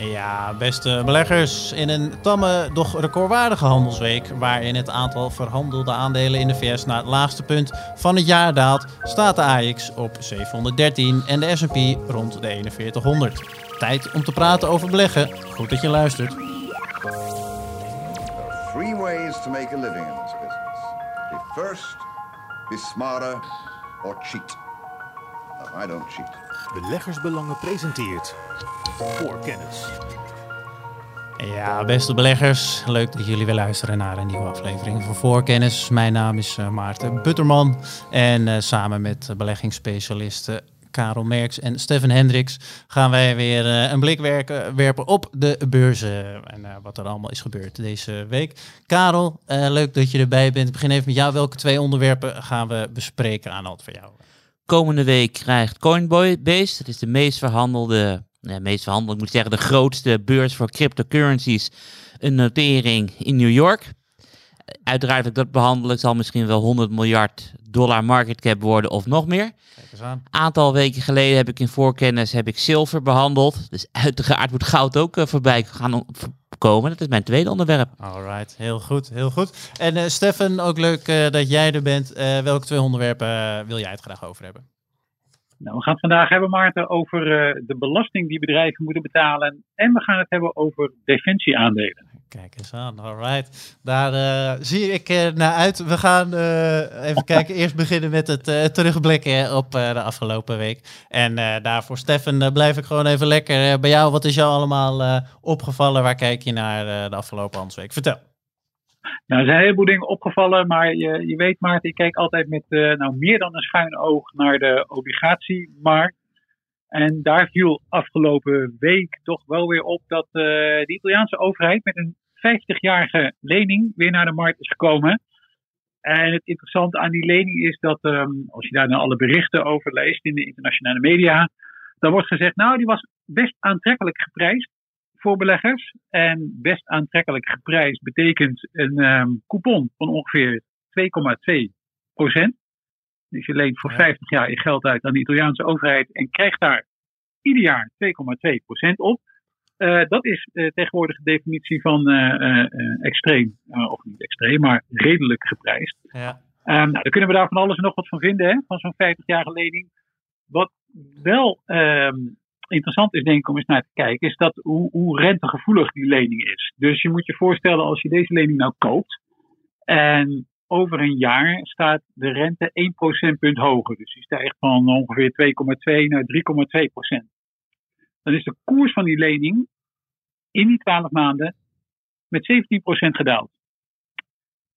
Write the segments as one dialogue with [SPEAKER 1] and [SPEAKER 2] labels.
[SPEAKER 1] Ja, beste beleggers. In een tamme, doch recordwaardige handelsweek, waarin het aantal verhandelde aandelen in de VS naar het laagste punt van het jaar daalt, staat de AX op 713 en de S&P rond de 4100. Tijd om te praten over beleggen. Goed dat je luistert.
[SPEAKER 2] Three ways to make a living in this business. Be first, be smarter, or cheat. I don't cheat.
[SPEAKER 3] Beleggersbelangen presenteert Voorkennis.
[SPEAKER 1] Ja, beste beleggers. Leuk dat jullie weer luisteren naar een nieuwe aflevering van Voorkennis. Mijn naam is eh, Maarten Butterman. En eh, samen met eh, beleggingsspecialisten Karel Merks en Stefan Hendricks gaan wij weer eh, een blik werken, werpen op de beurzen. En eh, wat er allemaal is gebeurd deze week. Karel, eh, leuk dat je erbij bent. Ik begin even met jou. Welke twee onderwerpen gaan we bespreken aan hand voor jou?
[SPEAKER 4] Komende week krijgt Coinbase, dat is de meest verhandelde, ja, meest verhandelde, ik moet zeggen, de grootste beurs voor cryptocurrencies, een notering in New York. Uiteraard, ik dat behandelen, zal misschien wel 100 miljard dollar market cap worden of nog meer.
[SPEAKER 1] Kijk eens aan.
[SPEAKER 4] aantal weken geleden heb ik in voorkennis heb ik zilver behandeld. Dus uiteraard moet goud ook eh, voorbij gaan komen. Dat is mijn tweede onderwerp.
[SPEAKER 1] Alright, heel goed, heel goed. En eh Stefan, ook leuk eh, dat jij er bent. Eh, welke twee onderwerpen wil jij het graag over hebben?
[SPEAKER 5] Nou, we gaan het vandaag hebben, Maarten, over eh, de belasting die bedrijven moeten betalen. En we gaan het hebben over defensieaandelen.
[SPEAKER 1] Kijk eens aan, alright. Daar eh, zie ik eh, naar uit. We gaan even kijken. Eerst beginnen met het terugblikken op de afgelopen week. En daarvoor, Stefan, eh, blijf ik gewoon even lekker bij jou. Wat is jou allemaal opgevallen? Waar kijk je naar de afgelopen handelsweek? Vertel.
[SPEAKER 5] Nou, er zijn een heleboel dingen opgevallen, maar je, je weet, Maarten, ik kijk altijd met eh, nou, meer dan een schuin oog naar de obligatiemarkt. En daar viel afgelopen week toch wel weer op dat eh, de Italiaanse overheid met een 50-jarige lening weer naar de markt is gekomen. En het interessante aan die lening is dat, ehm, als je daar dan alle berichten over leest in de internationale media, dan wordt gezegd, nou, die was best aantrekkelijk geprijsd voor beleggers. En best aantrekkelijk geprijsd betekent een ehm, coupon van ongeveer 2,2 procent. Dus je leent voor
[SPEAKER 1] Ja.
[SPEAKER 5] 50 jaar je geld uit aan de Italiaanse overheid en krijgt daar ieder jaar 2,2 procent op. Eh, dat is eh, tegenwoordig de definitie van eh, extreem, of niet extreem, maar redelijk geprijsd.
[SPEAKER 1] Ja.
[SPEAKER 5] Ehm, nou, dan kunnen we daar van alles en nog wat van vinden, hè, van zo'n 50-jarige lening. Wat wel ehm, interessant is, denk ik, om eens naar te kijken, is dat hoe, hoe rentegevoelig die lening is. Dus je moet je voorstellen, als je deze lening nou koopt, en over een jaar staat de rente 1 procentpunt hoger. Dus die stijgt van ongeveer 2,2 naar 3,2 procent. Dan is de koers van die lening in die 12 maanden met 17 procent gedaald.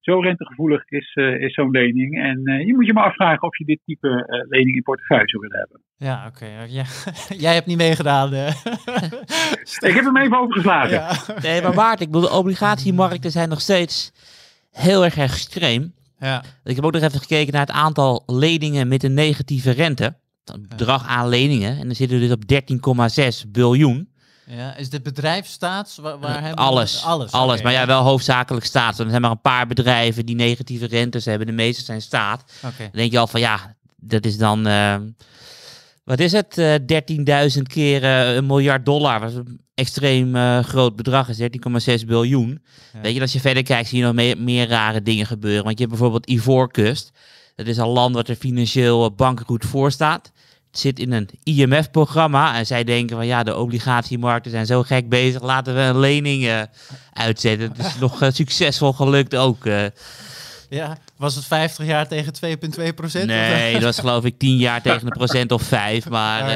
[SPEAKER 5] Zo rentegevoelig is, eh, is zo'n lening. En eh, je moet je maar afvragen of je dit type eh, lening in portefeuille zou willen hebben.
[SPEAKER 1] Ja, oké. Ja. Jij hebt niet meegedaan.
[SPEAKER 5] Ik heb hem even overgeslagen.
[SPEAKER 1] ja.
[SPEAKER 4] Nee, maar Maarten, ik bedoel, de obligatiemarkten zijn nog steeds heel erg extreem.
[SPEAKER 1] Ja.
[SPEAKER 4] Ik heb ook nog even gekeken naar het aantal leningen met een negatieve rente. Het bedrag aan leningen. En dan zitten we dus op 13,6 biljoen.
[SPEAKER 1] Ja, is dit bedrijfsstaats? Waar, waar hebben we-
[SPEAKER 4] alles.
[SPEAKER 1] Alles.
[SPEAKER 4] Alles. maar ja, wel hoofdzakelijk staat. Er zijn maar een paar bedrijven die negatieve rentes hebben. De meeste zijn staat. Dan denk je al van ja, dat is dan. eh, wat is het? Eh 13.000 keer eh, een miljard dollar. Wat een extreem eh, groot bedrag is. 13,6 biljoen.
[SPEAKER 1] Ja.
[SPEAKER 4] Weet je, als je verder kijkt, zie je nog meer, meer rare dingen gebeuren. Want je hebt bijvoorbeeld Ivoorkust. Dat is een land wat er financieel eh, bankroet voor staat. Zit in een IMF-programma. En zij denken van ja, de obligatiemarkten zijn zo gek bezig. Laten we een lening eh, uitzetten. Het is nog eh, succesvol gelukt ook. eh.
[SPEAKER 1] Ja, was het 50 jaar tegen 2,2 procent?
[SPEAKER 4] Nee, dat was geloof ik 10 jaar tegen een procent of 5. Maar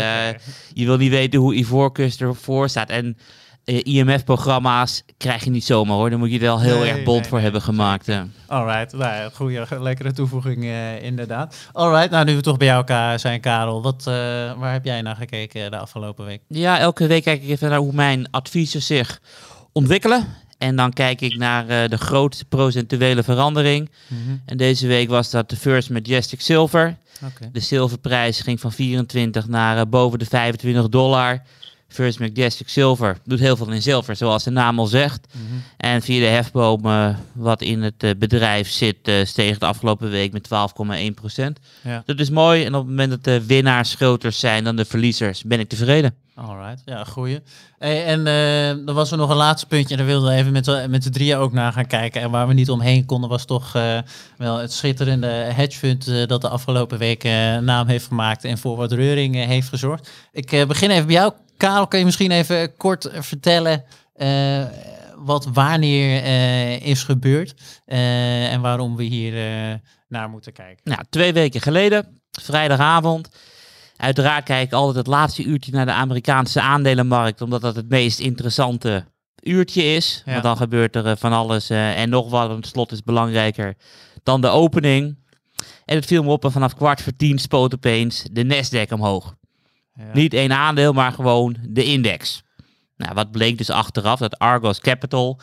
[SPEAKER 4] je wil niet weten hoe Ivoorkust ervoor staat. En IMF-programma's krijg je niet zomaar hoor. Daar moet je er wel heel
[SPEAKER 1] Nee,
[SPEAKER 4] erg bond
[SPEAKER 1] nee,
[SPEAKER 4] voor
[SPEAKER 1] nee,
[SPEAKER 4] hebben gemaakt. eh.
[SPEAKER 1] Alright, nou goede, lekkere toevoeging eh, inderdaad. Alright, nou nu we toch bij Ka- zijn Karel, wat, eh, waar heb jij naar gekeken de afgelopen week?
[SPEAKER 4] Ja, elke week kijk ik even naar hoe mijn adviezen zich ontwikkelen. En dan kijk ik naar eh, de grootste procentuele verandering. En deze week was dat de First Majestic Silver. De zilverprijs ging van 24 naar eh, boven de 25 dollar. First Majestic Silver doet heel veel in zilver, zoals de naam al zegt.
[SPEAKER 1] Mhm.
[SPEAKER 4] En via de hefboom eh, wat in het eh, bedrijf zit, eh, steeg de afgelopen week met 12,1 procent.
[SPEAKER 1] Ja.
[SPEAKER 4] Dat is mooi. En op het moment dat de winnaars groter zijn dan de verliezers, ben ik tevreden.
[SPEAKER 1] Alright, ja, goeie. En eh dan was er nog een laatste puntje. En daar wilden we even met, de- met de drieën ook naar gaan kijken. En waar we niet omheen konden, was toch eh, wel het schitterende hedge fund eh, dat de afgelopen weken eh, naam heeft gemaakt en voor wat reuring eh, heeft gezorgd. Ik eh, begin even bij jou. Karel, kan je misschien even kort eh, vertellen eh, wat wanneer eh, is gebeurd eh, en waarom we hier eh, naar moeten kijken?
[SPEAKER 4] Nou, twee weken geleden, vrijdagavond. Uiteraard kijk ik altijd het laatste uurtje naar de Amerikaanse aandelenmarkt, omdat dat het meest interessante uurtje is.
[SPEAKER 1] Ja.
[SPEAKER 4] Want dan gebeurt er eh, van alles eh, en nog wat. Want het slot is belangrijker dan de opening. En het viel me op en vanaf kwart voor tien spoot opeens de Nasdaq omhoog.
[SPEAKER 1] Ja.
[SPEAKER 4] Niet één aandeel, maar gewoon de index. Nou, wat bleek dus achteraf? Dat Argos Capital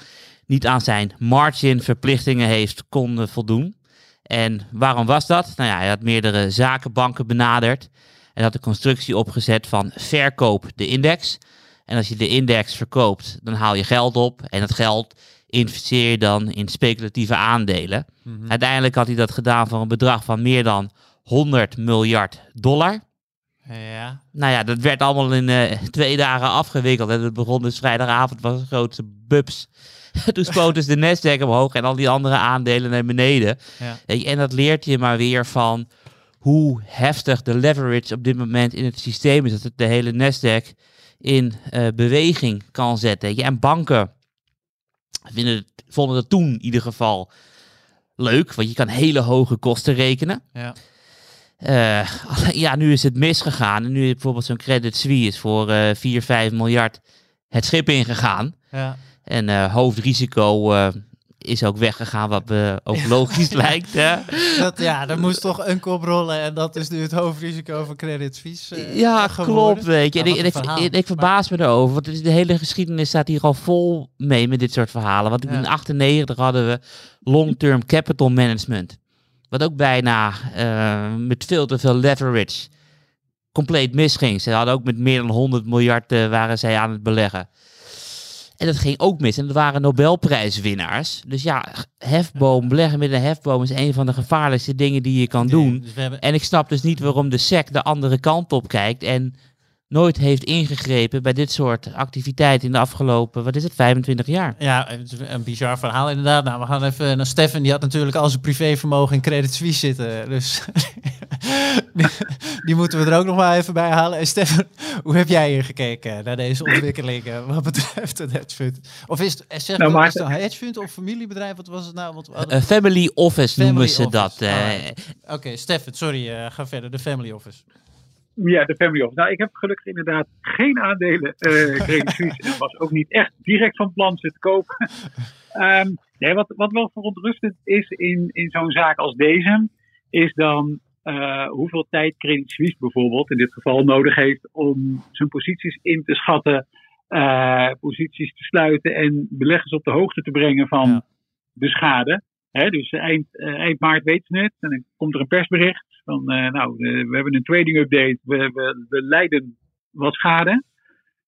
[SPEAKER 4] niet aan zijn margin verplichtingen heeft kon eh, voldoen. En waarom was dat? Nou ja, hij had meerdere zakenbanken benaderd. En had de constructie opgezet van verkoop de index. En als je de index verkoopt, dan haal je geld op. En dat geld investeer je dan in speculatieve aandelen.
[SPEAKER 1] Mhm.
[SPEAKER 4] Uiteindelijk had hij dat gedaan voor een bedrag van meer dan 100 miljard dollar.
[SPEAKER 1] Ja,
[SPEAKER 4] Nou ja, dat werd allemaal in eh, twee dagen afgewikkeld. En het begon dus vrijdagavond, was een grootste bubs. Toen spoot dus de Nasdaq omhoog en al die andere aandelen naar beneden.
[SPEAKER 1] ja.
[SPEAKER 4] En dat leert je maar weer van hoe heftig de leverage op dit moment in het systeem is. Dat het de hele Nasdaq in eh, beweging kan zetten. je. En banken vinden het, vonden het toen in ieder geval leuk. Want je kan hele hoge kosten rekenen.
[SPEAKER 1] ja.
[SPEAKER 4] Eh, ja, nu is het misgegaan. En nu is bijvoorbeeld zo'n Credit Suisse voor eh 4, 5 miljard het schip ingegaan.
[SPEAKER 1] ja.
[SPEAKER 4] En eh, hoofdrisico is ook weggegaan, wat me ook logisch lijkt. Hè?
[SPEAKER 1] Dat, ja, er moest toch een kop rollen en dat is nu het hoofdrisico van Credit Suisse. eh,
[SPEAKER 4] ja,
[SPEAKER 1] geworden.
[SPEAKER 4] klopt. Weet je.
[SPEAKER 1] Ja,
[SPEAKER 4] En ik, ik,
[SPEAKER 1] verhaal.
[SPEAKER 4] ik, ik verbaas me erover, want de hele geschiedenis staat hier al vol mee met dit soort verhalen. Want
[SPEAKER 1] Ja.
[SPEAKER 4] in 98 hadden we long-term capital management. Wat ook bijna eh, met veel te veel leverage compleet misging. Ze hadden ook met meer dan 100 miljard eh, waren zij aan het beleggen. En dat ging ook mis. En dat waren Nobelprijswinnaars. Dus ja, hefboom, beleggen met een hefboom is een van de gevaarlijkste dingen die je kan doen.
[SPEAKER 1] Dus hebben,
[SPEAKER 4] En ik snap dus niet waarom de SEC de andere kant op kijkt en nooit heeft ingegrepen bij dit soort activiteiten in de afgelopen, wat is het, 25 jaar.
[SPEAKER 1] ja, een bizar verhaal inderdaad. Nou, we gaan even naar Stefan. Die had natuurlijk al zijn privévermogen in Credit Suisse zitten. Dus die, die moeten we er ook nog maar even bij halen. En Stefan, hoe heb jij hier gekeken naar deze ontwikkelingen wat betreft het hedge fund? Of is het, eh, zeg,
[SPEAKER 5] Nou, maar-
[SPEAKER 1] is het een hedge fund of familiebedrijf? Wat was het nou? Wat, wat-
[SPEAKER 4] Een family office
[SPEAKER 1] Family
[SPEAKER 4] noemen ze
[SPEAKER 1] office,
[SPEAKER 4] dat. eh.
[SPEAKER 1] alright. Oké, Stefan, sorry, eh, ga verder. De family office.
[SPEAKER 5] Ja, de family office. Nou, ik heb gelukkig inderdaad geen aandelen eh Suisse. En was ook niet echt direct van plan ze te kopen. Ehm, nee, wat, wat wel verontrustend is in, in zo'n zaak als deze, is dan eh, hoeveel tijd Credit Suisse bijvoorbeeld in dit geval nodig heeft om zijn posities in te schatten, eh, posities te sluiten en beleggers op de hoogte te brengen van
[SPEAKER 1] Ja.
[SPEAKER 5] de schade. Hè, dus eind, eh, eind maart weten ze het en dan komt er een persbericht van, nou, we hebben een trading update, we, we, we leiden wat schade.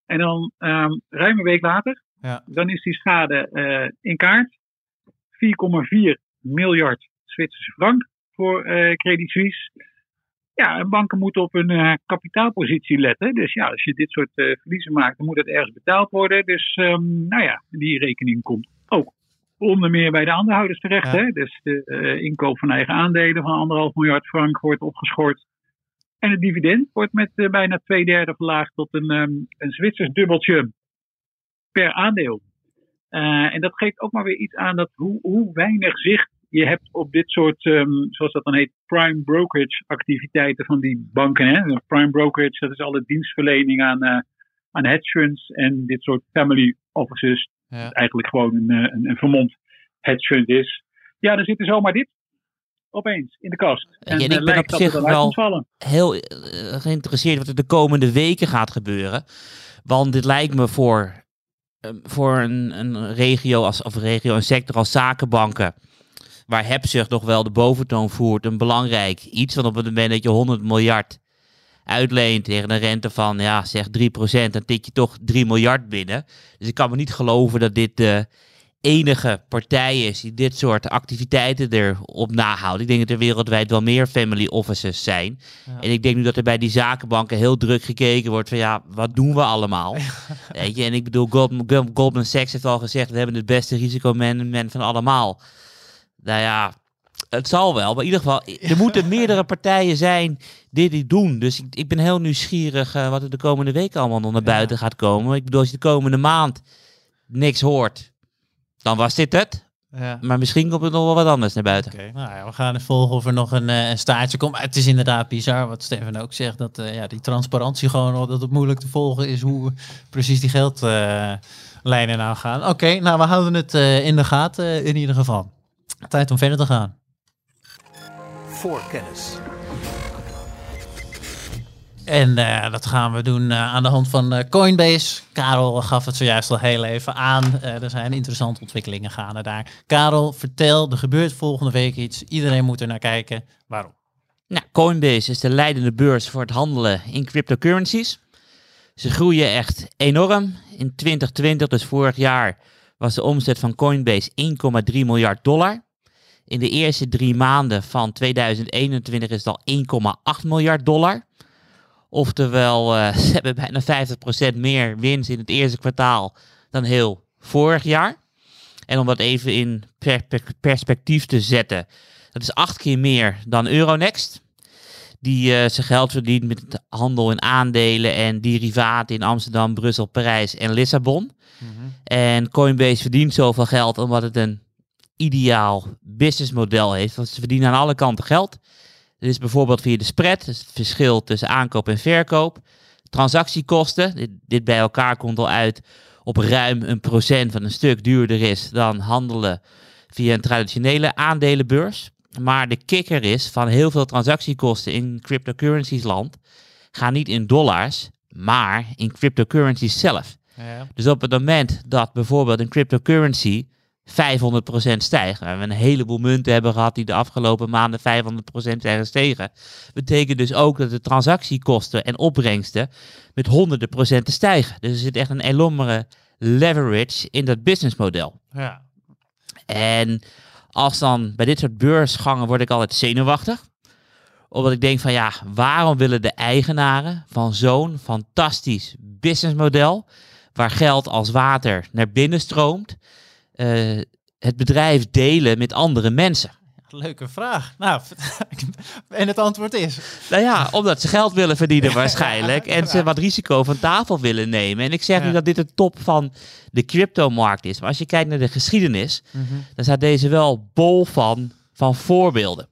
[SPEAKER 5] En dan ehm, ruim een week later,
[SPEAKER 1] Ja.
[SPEAKER 5] dan is die schade in kaart. 4,4 miljard Zwitserse frank voor eh, Credit Suisse. Ja, en banken moeten op hun eh, kapitaalpositie letten. Dus ja, als je dit soort eh, verliezen maakt, dan moet het ergens betaald worden. Dus ehm, nou ja, die rekening komt ook onder meer bij de aandeelhouders terecht.
[SPEAKER 1] Ja.
[SPEAKER 5] Hè? Dus de inkoop van eigen aandelen van anderhalf miljard frank wordt opgeschort. En het dividend wordt met bijna twee derde verlaagd tot een, ehm, een Zwitsers dubbeltje per aandeel. En dat geeft ook maar weer iets aan dat hoe, hoe weinig zicht je hebt op dit soort, ehm, zoals dat dan heet, prime brokerage activiteiten van die banken. Hè? Prime brokerage, dat is alle dienstverlening aan, eh, aan hedge funds en dit soort family offices.
[SPEAKER 1] Ja.
[SPEAKER 5] Eigenlijk gewoon een, eh, een, een vermomd hedge fund is. Ja, dan zit er zomaar dit opeens in de kast.
[SPEAKER 4] En ik
[SPEAKER 5] eh,
[SPEAKER 4] ben op zich wel-. Heel geïnteresseerd wat er de komende weken gaat gebeuren. Want dit lijkt me voor, eh, voor een, een regio als of regio, een sector als zakenbanken. Waar hebzucht nog wel de boventoon voert, een belangrijk iets. Want op het moment dat je 100 miljard uitleent tegen een rente van ja, zeg 3%, dan tik je toch 3 miljard binnen. Dus ik kan me niet geloven dat dit de enige partij is die dit soort activiteiten erop nahoudt. Ik denk dat er wereldwijd wel meer family offices zijn.
[SPEAKER 1] Ja.
[SPEAKER 4] En ik denk nu dat er bij die zakenbanken heel druk gekeken wordt van ja, wat doen we allemaal? Weet je, en ik bedoel, Goldman, Goldman Sachs heeft al gezegd, we hebben het beste risicomanagement van allemaal. Nou ja, het zal wel. Maar in ieder geval, er moeten meerdere partijen zijn die dit doen. Dus ik, ik ben heel nieuwsgierig eh, wat er de komende week allemaal nog naar
[SPEAKER 1] Ja.
[SPEAKER 4] buiten gaat komen. Ik bedoel, als je de komende maand niks hoort, dan was dit het.
[SPEAKER 1] Ja.
[SPEAKER 4] Maar misschien komt er nog wel wat anders naar buiten.
[SPEAKER 1] Oké, nou ja, we gaan volgen of er nog een, eh, een staartje komt. Het is inderdaad bizar wat Steven ook zegt. Dat eh, ja, die transparantie gewoon, dat het moeilijk te volgen is hoe precies die geldlijnen nou gaan. Oké, nou we houden het in de gaten in ieder geval. Tijd om verder te gaan.
[SPEAKER 3] Voorkennis.
[SPEAKER 1] En eh, dat gaan we doen eh, aan de hand van eh, Coinbase. Karel gaf het zojuist al heel even aan. Er zijn interessante ontwikkelingen gaande daar. Karel, vertel, er gebeurt volgende week iets. Iedereen moet er naar kijken. Waarom?
[SPEAKER 4] Nou, Coinbase is de leidende beurs voor het handelen in cryptocurrencies. Ze groeien echt enorm. In 2020, dus vorig jaar, was de omzet van Coinbase 1,3 miljard dollar. In de eerste drie maanden van 2021 is het al 1,8 miljard dollar. Oftewel, eh, ze hebben bijna 50% meer winst in het eerste kwartaal dan heel vorig jaar. En om dat even in per- per- perspectief te zetten, dat is acht keer meer dan Euronext. Die eh, zijn geld verdient met handel in aandelen en derivaten in Amsterdam, Brussel, Parijs en Lissabon. En Coinbase verdient zoveel geld omdat het een ideaal businessmodel heeft. Want ze verdienen aan alle kanten geld. Dit is bijvoorbeeld via de spread, dus het verschil tussen aankoop en verkoop. Transactiekosten, dit, dit bij elkaar komt al uit op ruim een procent van een stuk duurder is dan handelen via een traditionele aandelenbeurs. Maar de kikker is van heel veel transactiekosten in cryptocurrencies land gaan niet in dollars, maar in cryptocurrencies zelf.
[SPEAKER 1] Ja.
[SPEAKER 4] Dus op het moment dat bijvoorbeeld een cryptocurrency 500% stijgt, waar we een heleboel munten hebben gehad die de afgelopen maanden 500% zijn gestegen, betekent dus ook dat de transactiekosten en opbrengsten met honderden procenten stijgen. Dus er zit echt een enorme leverage in dat businessmodel.
[SPEAKER 1] Ja.
[SPEAKER 4] En als dan bij dit soort beursgangen word ik altijd zenuwachtig. Omdat ik denk van ja, waarom willen de eigenaren van zo'n fantastisch businessmodel, waar geld als water naar binnen stroomt, eh, het bedrijf delen met andere mensen?
[SPEAKER 1] Leuke vraag. Nou, en het antwoord is.
[SPEAKER 4] Nou ja, omdat ze geld willen verdienen waarschijnlijk. En ze wat risico van tafel willen nemen. En ik zeg
[SPEAKER 1] Ja.
[SPEAKER 4] niet dat dit de top van de cryptomarkt is. Maar als je kijkt naar de geschiedenis, dan staat deze wel bol van, van voorbeelden.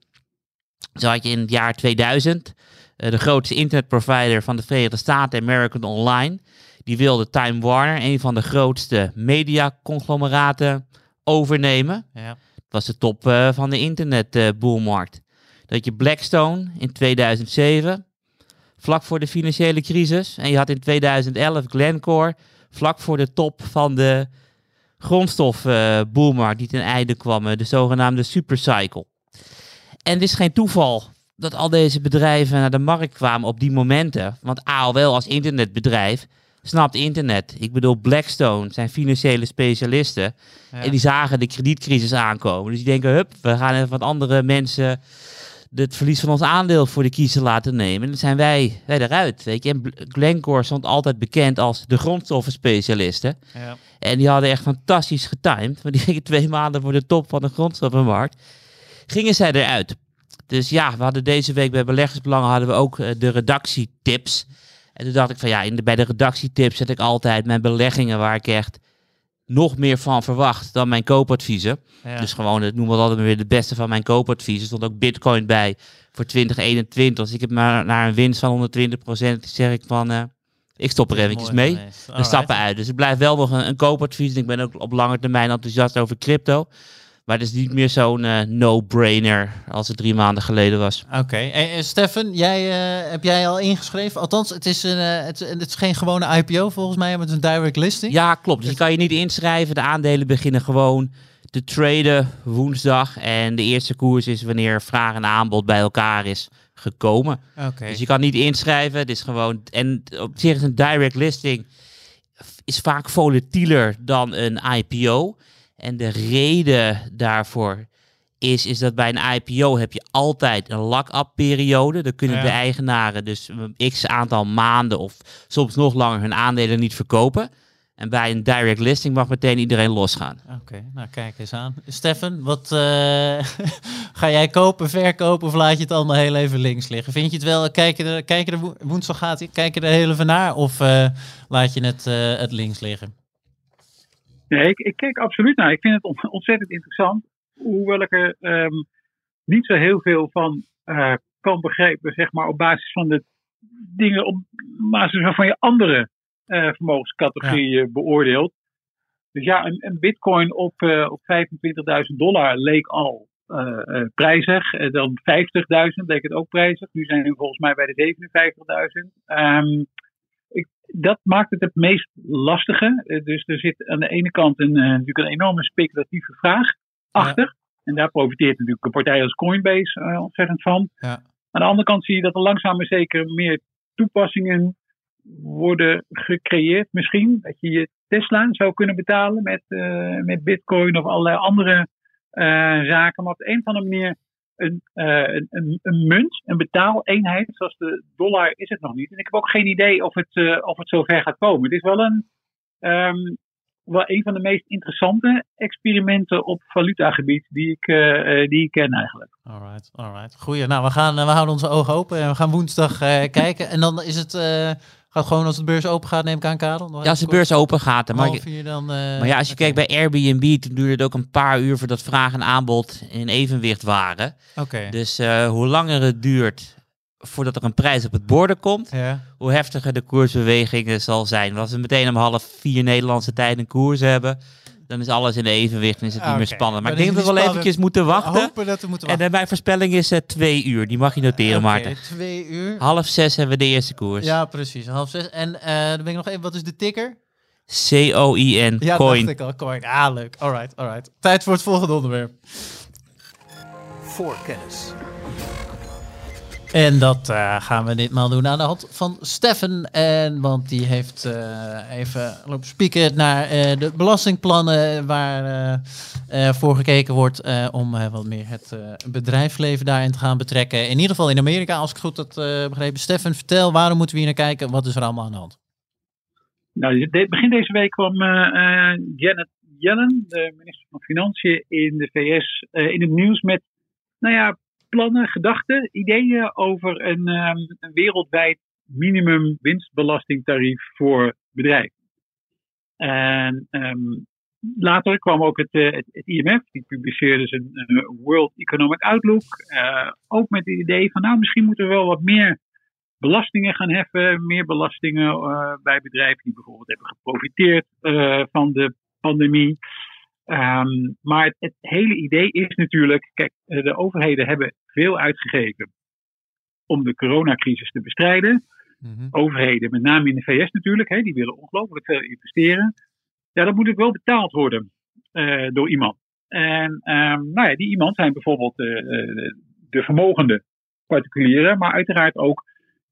[SPEAKER 4] Zo had je in het jaar 2000 eh, de grootste internetprovider van de Verenigde Staten, American Online. Die wilde Time Warner, een van de grootste mediaconglomeraten, overnemen.
[SPEAKER 1] Ja.
[SPEAKER 4] Het was de top eh, van de internetboelmarkt. dat je Blackstone in 2007, vlak voor de financiële crisis. En je had in 2011 Glencore, vlak voor de top van de grondstofboelmarkt die ten einde kwam. eh, De zogenaamde supercycle. En het is geen toeval dat al deze bedrijven naar de markt kwamen op die momenten. Want AOL als internetbedrijf snapt internet. Ik bedoel, Blackstone zijn financiële specialisten.
[SPEAKER 1] Ja.
[SPEAKER 4] En die zagen de kredietcrisis aankomen. Dus die denken, hup, we gaan even wat andere mensen het verlies van ons aandeel voor de kiezer laten nemen. En dan zijn wij, wij eruit, weet je. En Glencore stond altijd bekend als de grondstoffenspecialisten.
[SPEAKER 1] Ja.
[SPEAKER 4] En die hadden echt fantastisch getimed. Maar die gingen twee maanden voor de top van de grondstoffenmarkt. Gingen zij eruit. Dus ja, we hadden deze week bij Beleggersbelangen hadden we ook eh, de redactietips. En toen dacht ik van ja, in de, bij de redactietips zet ik altijd mijn beleggingen waar ik echt nog meer van verwacht dan mijn koopadviezen.
[SPEAKER 1] Ja.
[SPEAKER 4] Dus gewoon, het noemen we altijd weer de beste van mijn koopadviezen. Er stond ook bitcoin bij voor 2021. Dus ik heb maar naar een winst van 120% zeg ik van, eh, ik stop er eventjes
[SPEAKER 1] Mooi
[SPEAKER 4] mee. We
[SPEAKER 1] Alright.
[SPEAKER 4] stappen uit. Dus het blijft wel nog een, een koopadvies. En ik ben ook op lange termijn enthousiast over crypto. Maar het is niet meer zo'n eh, no-brainer als het drie maanden geleden was.
[SPEAKER 1] Oké. En, en Stefan, jij, eh, heb jij al ingeschreven? Althans, het is, een, eh, het, het is geen gewone IPO volgens mij, maar het is een direct listing.
[SPEAKER 4] Ja, klopt. Dus je kan je niet inschrijven. De aandelen beginnen gewoon te traden woensdag. En de eerste koers is wanneer vraag en aanbod bij elkaar is gekomen.
[SPEAKER 1] Oké.
[SPEAKER 4] Dus je kan niet inschrijven. Het is gewoon. En op zich is een direct listing is vaak volatieler dan een IPO. En de reden daarvoor is, is dat bij een IPO heb je altijd een lock-up periode. Dan kunnen
[SPEAKER 1] Ja.
[SPEAKER 4] de eigenaren dus een x aantal maanden of soms nog langer hun aandelen niet verkopen. En bij een direct listing mag meteen iedereen losgaan.
[SPEAKER 1] Oké, nou kijk eens aan. Stefan, wat eh, ga jij kopen, verkopen of laat je het allemaal heel even links liggen? Vind je het wel, kijk je er, kijk je er wo- woensdag gaat, kijk je er heel even naar of eh, laat je het, eh, het links liggen?
[SPEAKER 5] Nee, ik, ik kijk absoluut naar. Ik vind het on- ontzettend interessant. Hoewel ik er ehm, niet zo heel veel van eh, kan begrijpen, zeg maar, op basis van de dingen, op basis waarvan je andere eh, vermogenscategorieën beoordeelt. Dus ja, een, een bitcoin op, eh, op 25.000 dollar leek al prijzig. Dan 50.000 leek het ook prijzig. Nu zijn we volgens mij bij de 57.000. Ehm ik, dat maakt het het meest lastige. Eh, dus er zit aan de ene kant een, eh, natuurlijk een enorme speculatieve vraag achter. En daar profiteert natuurlijk een partij als Coinbase eh, ontzettend van.
[SPEAKER 1] Ja.
[SPEAKER 5] Aan de andere kant zie je dat er langzaam maar zeker meer toepassingen worden gecreëerd. Misschien dat je je Tesla zou kunnen betalen met, met Bitcoin of allerlei andere zaken. Maar op de een of andere manier een, eh, een, een, een munt, een betaaleenheid, zoals de dollar, is het nog niet. En ik heb ook geen idee of het, eh, of het zover gaat komen. Het is wel een, ehm, wel een van de meest interessante experimenten op valutagebied die ik, eh, die ik ken eigenlijk.
[SPEAKER 1] Alright, alright. Goeie, nou we, gaan, we houden onze ogen open en we gaan woensdag kijken. En dan is het, gaat gewoon als de beurs open gaat, neem ik aan Karel?
[SPEAKER 4] Ja, als de beurs open gaat. dan mag je,
[SPEAKER 1] dan... eh,
[SPEAKER 4] maar ja, als je kijkt bij Airbnb, toen duurde het ook een paar uur voordat vraag en aanbod in evenwicht waren.
[SPEAKER 1] Oké,
[SPEAKER 4] Dus eh, hoe langer het duurt voordat er een prijs op het borden komt,
[SPEAKER 1] ja.
[SPEAKER 4] hoe heftiger de koersbewegingen zal zijn. Als we meteen om half vier Nederlandse tijd een koers hebben, dan is alles in evenwicht en is het niet
[SPEAKER 1] Oké,
[SPEAKER 4] meer spannend. Maar
[SPEAKER 1] dan
[SPEAKER 4] ik denk
[SPEAKER 1] is
[SPEAKER 4] dat we wel
[SPEAKER 1] niet
[SPEAKER 4] eventjes moeten wachten.
[SPEAKER 1] Hopen dat we moeten
[SPEAKER 4] En
[SPEAKER 1] wachten.
[SPEAKER 4] mijn voorspelling is eh, twee uur. Die mag je noteren,
[SPEAKER 1] Oké,
[SPEAKER 4] Maarten.
[SPEAKER 1] twee uur.
[SPEAKER 4] Half zes hebben we de eerste koers.
[SPEAKER 1] Ja, precies. Half zes. En eh, dan ben ik nog even, wat is de ticker?
[SPEAKER 4] C-O-I-N,
[SPEAKER 1] Ja,
[SPEAKER 4] coin.
[SPEAKER 1] dacht ik al. Coin. Ah, leuk. Alright, alright. Tijd voor het volgende onderwerp.
[SPEAKER 3] Voor kennis.
[SPEAKER 1] En dat eh, gaan we ditmaal doen aan de hand van Steffen. En, want die heeft eh, even lopen spieken naar eh, de belastingplannen waar voor gekeken wordt om wat meer het bedrijfsleven daarin te gaan betrekken. In ieder geval in Amerika, als ik goed eh, begrepen. Steffen, vertel, waarom moeten we hier naar kijken? Wat is er allemaal aan de hand?
[SPEAKER 5] Nou, begin deze week kwam Janet Yellen, de minister van Financiën in de VS, in het nieuws met nou ja, plannen, gedachten, ideeën over een, ehm, een wereldwijd minimum winstbelastingtarief voor bedrijven. En ehm, later kwam ook het, eh, het, IMF, die publiceerde zijn eh, World Economic Outlook, eh, ook met het idee van nou misschien moeten we wel wat meer belastingen gaan heffen, meer belastingen bij bedrijven die bijvoorbeeld hebben geprofiteerd van de pandemie. Ehm, maar het, hele idee is natuurlijk, kijk, de overheden hebben veel uitgegeven om de coronacrisis te bestrijden. Overheden, met name in de VS natuurlijk, hè, die willen ongelooflijk veel investeren. Ja, dat moet ook wel betaald worden eh, door iemand. En ehm, nou ja, die iemand zijn bijvoorbeeld eh, eh, de vermogende particulieren, maar uiteraard ook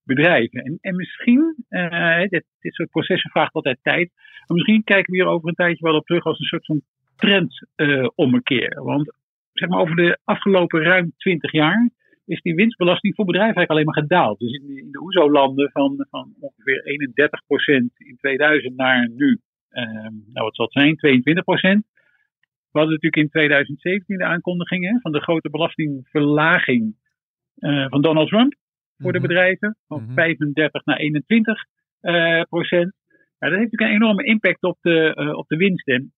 [SPEAKER 5] bedrijven. En, en misschien, dit, dit soort processen vraagt altijd tijd, maar misschien kijken we hier over een tijdje wel op terug als een soort van trendommekeer. Want zeg maar over de afgelopen ruim 20 jaar is die winstbelasting voor bedrijven eigenlijk alleen maar gedaald. Dus in, de- in de OESO-landen van, van ongeveer 31% in 2000 naar nu, ehm, nou wat zal het zijn, 22%. We hadden natuurlijk in 2017 de aankondiging hè, van de grote belastingverlaging eh, van Donald Trump voor de
[SPEAKER 1] Mhm.
[SPEAKER 5] bedrijven. Van
[SPEAKER 1] Mhm.
[SPEAKER 5] 35 naar 21 eh, procent. Ja, dat heeft natuurlijk een enorme impact op de, eh, op de winst. En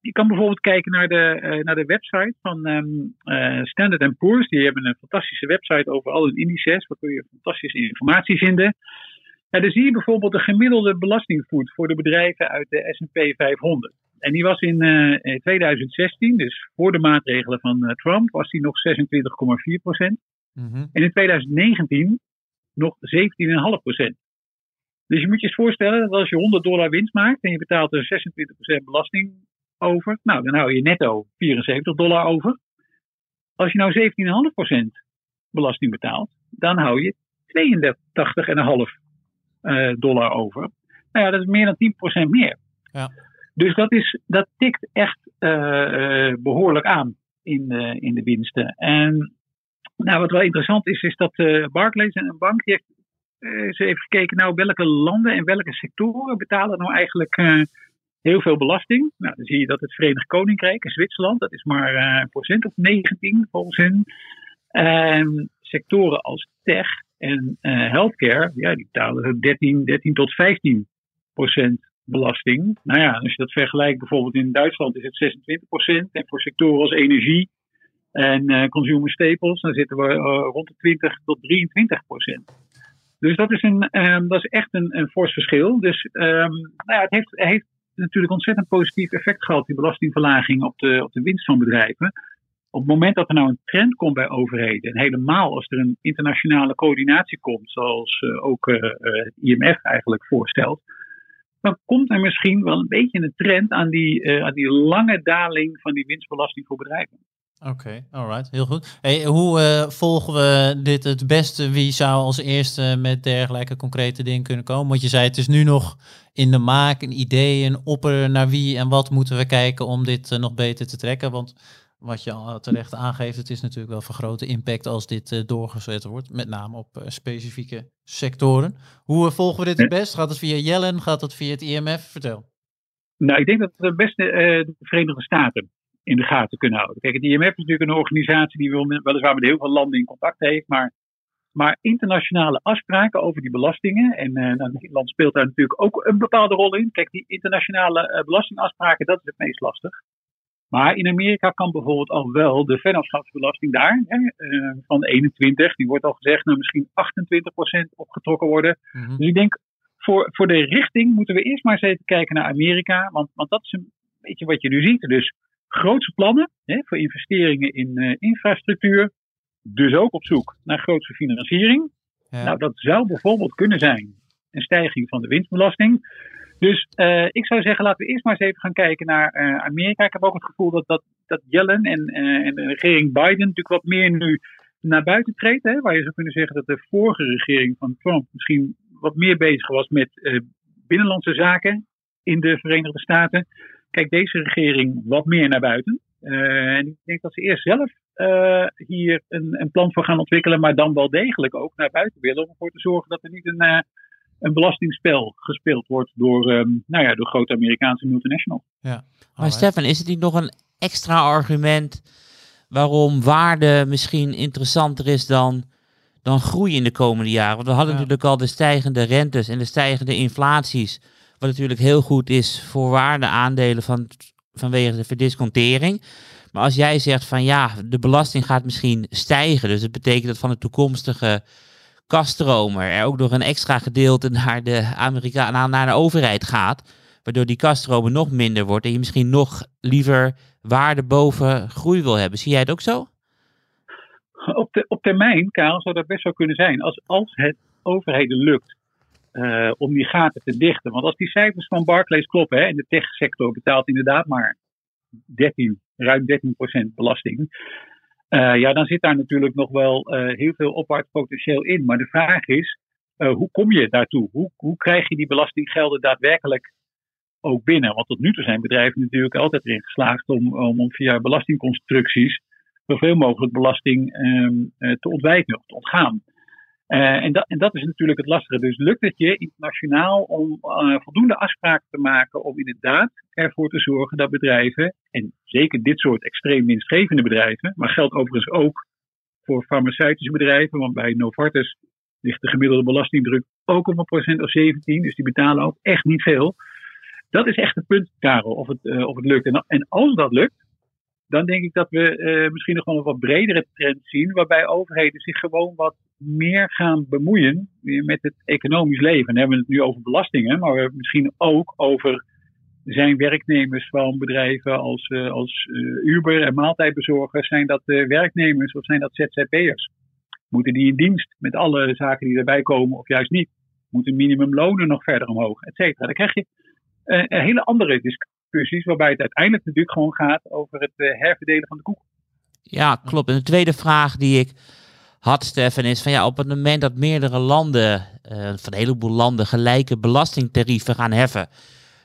[SPEAKER 5] je kan bijvoorbeeld kijken naar de, eh, naar de website van ehm, eh, Standard Poor's. Die hebben een fantastische website over al hun indices. Waar kun je fantastische informatie vinden. Ja, daar zie je bijvoorbeeld de gemiddelde belastingvoet voor de bedrijven uit de S&P 500. En die was in eh, 2016, dus voor de maatregelen van eh, Trump, was die nog 26,4 procent.
[SPEAKER 1] Mhm.
[SPEAKER 5] En in 2019 nog 17,5 procent. Dus je moet je eens voorstellen dat als je 100 dollar winst maakt en je betaalt er 26% belasting over, nou dan hou je netto 74 dollar over. Als je nou 17,5 procent belasting betaalt, dan hou je 82,5 eh, dollar over. Nou ja, dat is meer dan 10 procent meer.
[SPEAKER 1] Ja.
[SPEAKER 5] Dus dat, is, dat tikt echt eh, eh, behoorlijk aan in, de in de winsten. En nou, wat wel interessant is, is dat uh, Barclays, een bank, die heeft eens even gekeken nou welke landen en welke sectoren betalen nou eigenlijk heel veel belasting. Nou, dan zie je dat het Verenigd Koninkrijk en Zwitserland, dat is maar een procent of 19 volgens hen. En sectoren als tech en healthcare, ja, die betalen 13, 13 tot 15 procent belasting. Nou ja, als je dat vergelijkt, bijvoorbeeld in Duitsland is het 26%. En voor sectoren als energie en uh, consumer staples, dan zitten we rond de 20 tot 23%. Dus dat is, een, um, dat is echt een, fors verschil. Dus um, nou ja, het heeft, heeft natuurlijk ontzettend positief effect gehad, die belastingverlaging op de, op de winst van bedrijven. Op het moment dat er nou een trend komt bij overheden, en helemaal als er een internationale coördinatie komt, zoals uh, ook het IMF eigenlijk voorstelt, dan komt er misschien wel een beetje een trend aan die, aan die lange daling van die winstbelasting voor bedrijven.
[SPEAKER 1] Oké, okay, alright, heel goed. Hey, hoe uh, volgen we dit het beste? Wie zou als eerste met dergelijke concrete dingen kunnen komen? Want je zei het is nu nog in de maak, een idee, een opper naar wie en wat moeten we kijken om dit uh, nog beter te trekken? Want wat je al terecht aangeeft, het is natuurlijk wel van grote impact als dit uh, doorgezet wordt, met name op specifieke sectoren. Hoe volgen we dit het best? Gaat het via Jellen? Gaat het via het IMF? Vertel.
[SPEAKER 5] Nou, ik denk dat het beste de Verenigde Staten in de gaten kunnen houden. Kijk, het IMF is natuurlijk een organisatie die weliswaar met heel veel landen in contact heeft, maar, maar internationale afspraken over die belastingen, en nou, Nederland speelt daar natuurlijk ook een bepaalde rol in. Kijk, die internationale belastingafspraken, dat is het meest lastig. Maar in Amerika kan bijvoorbeeld al wel de vennootschapsbelasting daar hè, uh, van 21, die wordt al gezegd, nou misschien 28% opgetrokken worden. Mm -hmm. Dus ik denk, voor, voor de richting moeten we eerst maar eens even kijken naar Amerika, want, want dat is een beetje wat je nu ziet. Dus grootse plannen hè, voor investeringen in uh, infrastructuur, dus ook op zoek naar grootse financiering. Ja. Nou, dat zou bijvoorbeeld kunnen zijn een stijging van de winstbelasting. Dus uh, ik zou zeggen, laten we eerst maar eens even gaan kijken naar uh, Amerika. Ik heb ook het gevoel dat, dat, dat Yellen en, en de regering Biden natuurlijk wat meer nu naar buiten treedt. Hè, waar je zou kunnen zeggen dat de vorige regering van Trump misschien wat meer bezig was met binnenlandse zaken in de Verenigde Staten. Kijk, deze regering wat meer naar buiten. en ik denk dat ze eerst zelf hier een, een plan voor gaan ontwikkelen, maar dan wel degelijk ook naar buiten willen. Om ervoor te zorgen dat er niet een een belastingspel gespeeld wordt door, um, nou ja, door grote Amerikaanse multinationals.
[SPEAKER 1] Ja.
[SPEAKER 4] Maar Stefan, is het niet nog een extra argument waarom waarde misschien interessanter is dan, dan groei in de komende jaren? Want we hadden ja. natuurlijk al de stijgende rentes en de stijgende inflaties, wat natuurlijk heel goed is voor waardeaandelen van, vanwege de verdiscontering. Maar als jij zegt van ja, de belasting gaat misschien stijgen, dus dat betekent dat van de toekomstige kaststromer er ook nog een extra gedeelte naar de Amerika naar, de overheid gaat. Waardoor die kaststromen nog minder wordt en je misschien nog liever waarde boven groei wil hebben. Zie jij het ook zo?
[SPEAKER 5] Op, op termijn, Karel, zou dat best wel kunnen zijn. Als, als het overheden lukt uh, om die gaten te dichten. Want als die cijfers van Barclays kloppen, hè, en de techsector betaalt inderdaad maar 13, ruim 13% belasting. Uh, ja, dan zit daar natuurlijk nog wel uh, heel veel opwaarts potentieel in. Maar de vraag is, hoe kom je daartoe? Hoe, hoe krijg je die belastinggelden daadwerkelijk ook binnen? Want tot nu toe zijn bedrijven natuurlijk altijd erin geslaagd om, om, om via belastingconstructies zoveel mogelijk belasting um, te ontwijken of te ontgaan. Uh, en, dat, en dat is natuurlijk het lastige. Dus lukt het je internationaal om uh, voldoende afspraken te maken om inderdaad ervoor te zorgen dat bedrijven, en zeker dit soort extreem winstgevende bedrijven, maar geldt overigens ook voor farmaceutische bedrijven, want bij Novartis ligt de gemiddelde belastingdruk ook op een procent of 17, dus die betalen ook echt niet veel. Dat is echt het punt, Karel, of het, uh, of het lukt. En, als dat lukt, dan denk ik dat we misschien nog wel een wat bredere trend zien, waarbij overheden zich gewoon wat meer gaan bemoeien met het economisch leven. Dan hebben we het nu over belastingen, maar we hebben misschien ook over zijn werknemers van bedrijven als, uh, als uh, Uber en maaltijdbezorgers, zijn dat werknemers of zijn dat ZZP'ers? Moeten die in dienst met alle zaken die erbij komen of juist niet? Moeten minimumlonen nog verder omhoog, et cetera? Dan krijg je hele andere discussie discussies, waarbij het uiteindelijk natuurlijk gewoon gaat over het herverdelen van de koek.
[SPEAKER 4] Ja, klopt. En de tweede vraag die ik had, Stefan, is van ja, op het moment dat meerdere landen, uh, van een heleboel landen, gelijke belastingtarieven gaan heffen,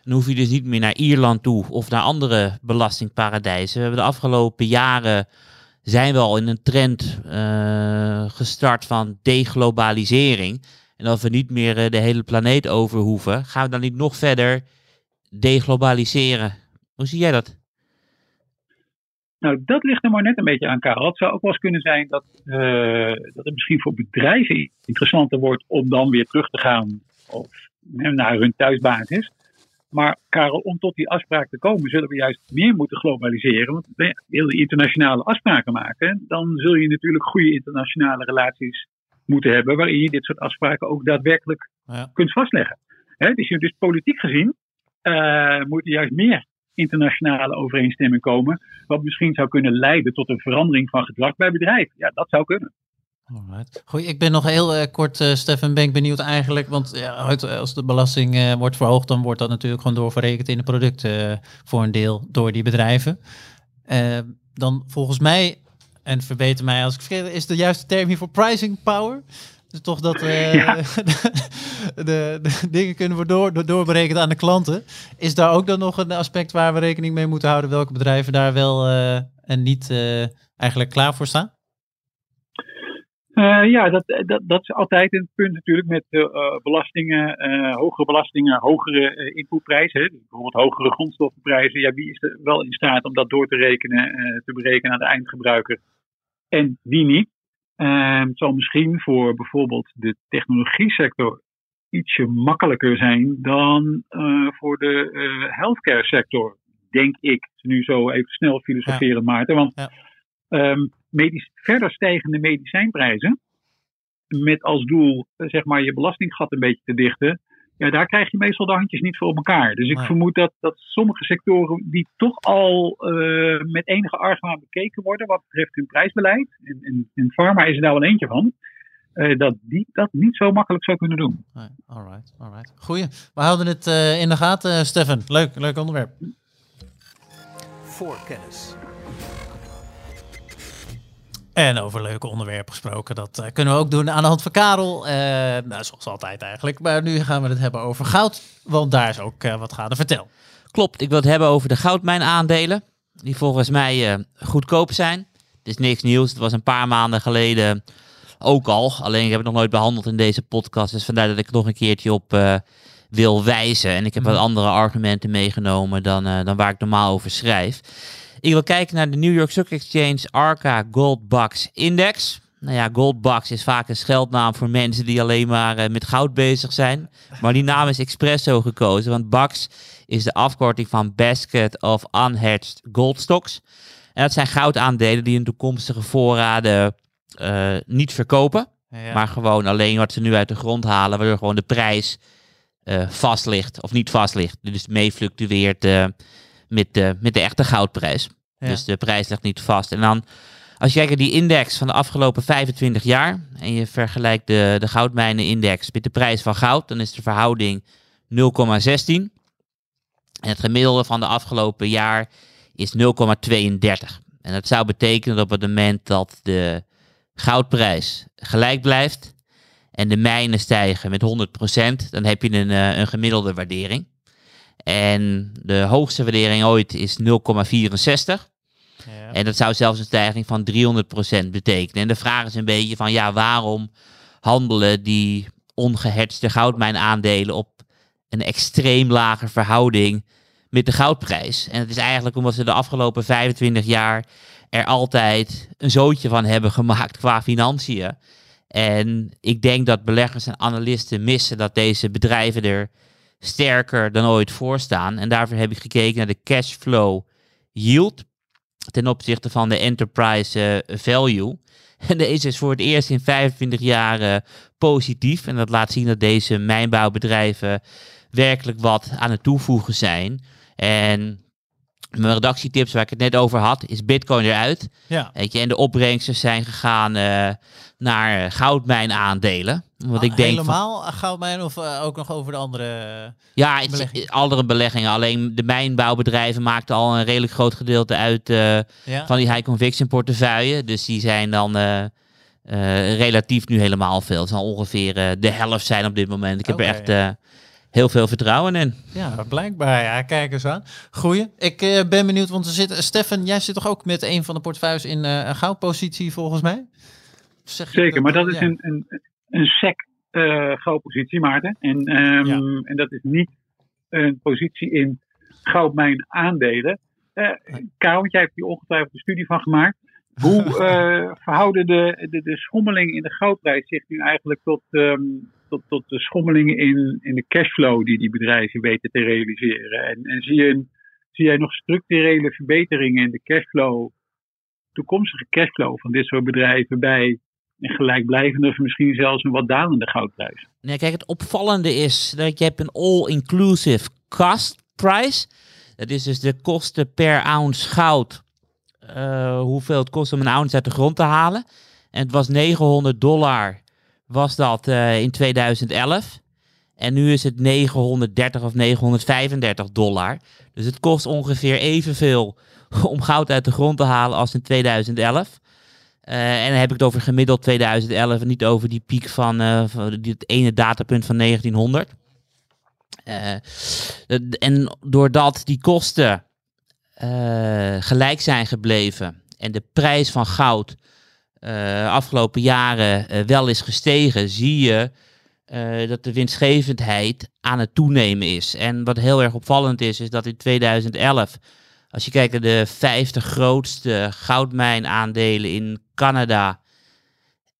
[SPEAKER 4] Dan hoef je dus niet meer naar Ierland toe of naar andere belastingparadijzen. We hebben de afgelopen jaren zijn we al in een trend eh, gestart van deglobalisering. En dat we niet meer eh, de hele planeet over hoeven. Gaan we dan niet nog verder deglobaliseren? Hoe zie jij dat?
[SPEAKER 5] Nou, dat ligt er maar net een beetje aan, Karel. Het zou ook wel eens kunnen zijn dat, eh, dat het misschien voor bedrijven interessanter wordt om dan weer terug te gaan of, naar hun thuisbasis. Maar Karel, om tot die afspraak te komen, zullen we juist meer moeten globaliseren. Want wil je internationale afspraken maken, dan zul je natuurlijk goede internationale relaties moeten hebben, waarin je dit soort afspraken ook daadwerkelijk
[SPEAKER 1] Ja.
[SPEAKER 5] kunt vastleggen. Hè, dus, dus politiek gezien eh, moet er juist meer internationale overeenstemming komen, wat misschien zou kunnen leiden tot een verandering van gedrag bij bedrijven. Ja, dat zou kunnen.
[SPEAKER 1] Goed, ik ben nog heel eh, kort, eh, Stefan, ben ik benieuwd eigenlijk. Want ja, uit- als de belasting eh, wordt verhoogd, dan wordt dat natuurlijk gewoon doorverrekend in de producten eh, voor een deel door die bedrijven. Eh, dan volgens mij, en verbeter mij als ik vergeet, is de juiste term hier voor pricing power. Dus toch dat
[SPEAKER 5] Ja.
[SPEAKER 1] de, de dingen kunnen worden door, door, doorberekend aan de klanten. Is daar ook dan nog een aspect waar we rekening mee moeten houden? Welke bedrijven daar wel eh, en niet eh, eigenlijk klaar voor staan?
[SPEAKER 5] Ja, dat, dat, dat is altijd een punt natuurlijk met belastingen, hogere belastingen, hogere inputprijzen. Dus bijvoorbeeld hogere grondstoffenprijzen. Ja, wie is er wel in staat om dat door te rekenen, te berekenen aan de eindgebruiker en wie niet? Eh, het zal misschien voor bijvoorbeeld de technologie sector ietsje makkelijker zijn dan eh, voor de eh, healthcare sector, denk ik. Nu zo even snel filosoferen, Maarten. Want
[SPEAKER 1] Ja.
[SPEAKER 5] ehm, medisch, verder stijgende medicijnprijzen, met als doel eh, zeg maar je belastinggat een beetje te dichten, ja, daar krijg je meestal de handjes niet voor elkaar. Dus ik
[SPEAKER 1] Nee.
[SPEAKER 5] vermoed dat, dat sommige sectoren die toch al eh, met enige argwaan bekeken worden wat betreft hun prijsbeleid, en, en, en pharma is er daar wel eentje van, eh, dat die dat niet zo makkelijk zou kunnen doen.
[SPEAKER 1] Nee, alright, alright. Goeie. We houden het eh, in de gaten, eh, Stefan. Leuk, leuk onderwerp.
[SPEAKER 3] Voorkennis.
[SPEAKER 1] En over leuke onderwerpen gesproken, dat eh, kunnen we ook doen aan de hand van Karel. Eh, nou, zoals altijd eigenlijk. Maar nu gaan we het hebben over goud, want daar is ook eh, wat gaande. Vertel.
[SPEAKER 4] Klopt, ik wil het hebben over de goudmijnaandelen. Die volgens mij goedkoop zijn. Het is niks nieuws. Het was een paar maanden geleden ook al. Alleen ik heb het nog nooit behandeld in deze podcast. Dus vandaar dat ik nog een keertje op wil wijzen. En ik heb wat andere argumenten meegenomen dan, dan waar ik normaal over schrijf. Ik wil kijken naar de New York Stock Exchange Arca Gold Bucks Index. Nou ja, Gold Bucks is vaak een scheldnaam voor mensen die alleen maar eh, met goud bezig zijn. Maar die naam is expres zo gekozen, want Bucks is de afkorting van Basket of Unhedged Gold Stocks. En dat zijn goudaandelen die hun toekomstige voorraden eh, niet verkopen,
[SPEAKER 1] Ja.
[SPEAKER 4] maar gewoon alleen wat ze nu uit de grond halen, waardoor gewoon de prijs eh, vast ligt of niet vast ligt. Dus mee fluctueert met, de, met de echte goudprijs.
[SPEAKER 1] Ja.
[SPEAKER 4] Dus de prijs ligt niet vast. En dan, als je kijkt naar die index van de afgelopen 25 jaar en je vergelijkt de, de goudmijnenindex met de prijs van goud, dan is de verhouding 0,16. En het gemiddelde van de afgelopen jaar is 0,32. En dat zou betekenen dat op het moment dat de goudprijs gelijk blijft en de mijnen stijgen met 100%, dan heb je een, eh, een gemiddelde waardering. En de hoogste waardering ooit is 0,64.
[SPEAKER 1] Ja.
[SPEAKER 4] En dat zou zelfs een stijging van 300% betekenen. En de vraag is een beetje van ja, waarom handelen die ongehetste goudmijnaandelen op een extreem lage verhouding met de goudprijs? En het is eigenlijk omdat ze de afgelopen 25 jaar er altijd een zootje van hebben gemaakt qua financiën. En ik denk dat beleggers en analisten missen dat deze bedrijven er sterker dan ooit voor staan. En daarvoor heb ik gekeken naar de cashflow yield ten opzichte van de enterprise eh, value. En deze is voor het eerst in 25 jaar eh, positief. En dat laat zien dat deze mijnbouwbedrijven werkelijk wat aan het toevoegen zijn. En mijn redactietips waar ik het net over had, is Bitcoin eruit.
[SPEAKER 1] ja.
[SPEAKER 4] Weet je, en de opbrengsten zijn gegaan eh, naar goudmijnaandelen. Want ik denk van,
[SPEAKER 1] Ah, Helemaal goudmijn of eh, ook nog over de andere...
[SPEAKER 4] ja, het,
[SPEAKER 1] beleggingen?
[SPEAKER 4] andere beleggingen. Alleen de mijnbouwbedrijven maakten al een redelijk groot gedeelte uit eh,
[SPEAKER 1] ja?
[SPEAKER 4] van die high conviction portefeuille. Dus die zijn dan relatief nu helemaal veel. Het zal ongeveer de helft zijn op dit moment. Ik heb er echt heel veel vertrouwen in.
[SPEAKER 1] Ja, blijkbaar. Ja, kijk eens aan. Goeie. Ik eh, ben benieuwd, want er zit, Stefan, jij zit toch ook met een van de portefeuilles in eh, een goudpositie volgens mij? Zeg
[SPEAKER 5] Zeker, maar dat is
[SPEAKER 1] ja.
[SPEAKER 5] een, een, een sec eh goudpositie, Maarten. En, ehm,
[SPEAKER 1] Ja.
[SPEAKER 5] en dat is niet een positie in goudmijn aandelen. Eh Karel, want jij hebt hier ongetwijfeld een studie van gemaakt. Hoe eh, verhouden de, de, de schommelingen in de goudprijs zich nu eigenlijk tot, ehm, tot, de schommelingen in, in de cashflow die die bedrijven weten te realiseren? En, en zie, je zie jij nog structurele verbeteringen in de cashflow, toekomstige cashflow van dit soort bedrijven bij een gelijkblijvende of misschien zelfs een wat dalende goudprijs?
[SPEAKER 4] Nee, kijk, het opvallende is dat je hebt een all-inclusive cost price. Dat is dus de kosten per ounce goud. eh, hoeveel het kost om een ounce uit de grond te halen. En het was 900 dollar was dat eh, in 2011. En nu is het 930 of 935 dollar. Dus het kost ongeveer evenveel om goud uit de grond te halen als in 2011. Eh, en dan heb ik het over gemiddeld 2011 en niet over die piek van, eh, het ene datapunt van 1900. Eh, het- en doordat die kosten gelijk zijn gebleven en de prijs van goud eh, afgelopen jaren eh, wel is gestegen, zie je eh, dat de winstgevendheid aan het toenemen is. En wat heel erg opvallend is, is dat in 2011, als je kijkt naar de 50 grootste goudmijnaandelen in Canada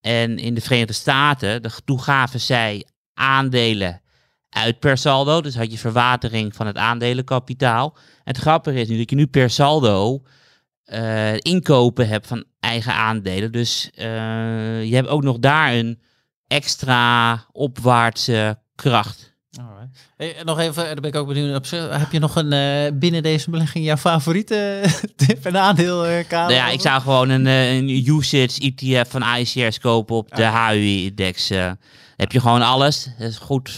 [SPEAKER 4] en in de Verenigde Staten, de, toen gaven zij aandelen uit per saldo. Dus had je verwatering van het aandelenkapitaal. En het grappige is nu dat je nu per saldo eh, inkopen hebt van eigen aandelen. Dus eh, je hebt ook nog daar een extra opwaartse kracht.
[SPEAKER 1] Alright. Hey, nog even, daar ben ik ook benieuwd op. Heb je nog een eh, binnen deze belegging jouw favoriete tip en aandeel?
[SPEAKER 4] Nou ja, ik zou gewoon een, een usage ETF van ICR's kopen op de HUI-index. heb je gewoon alles. Dat is goed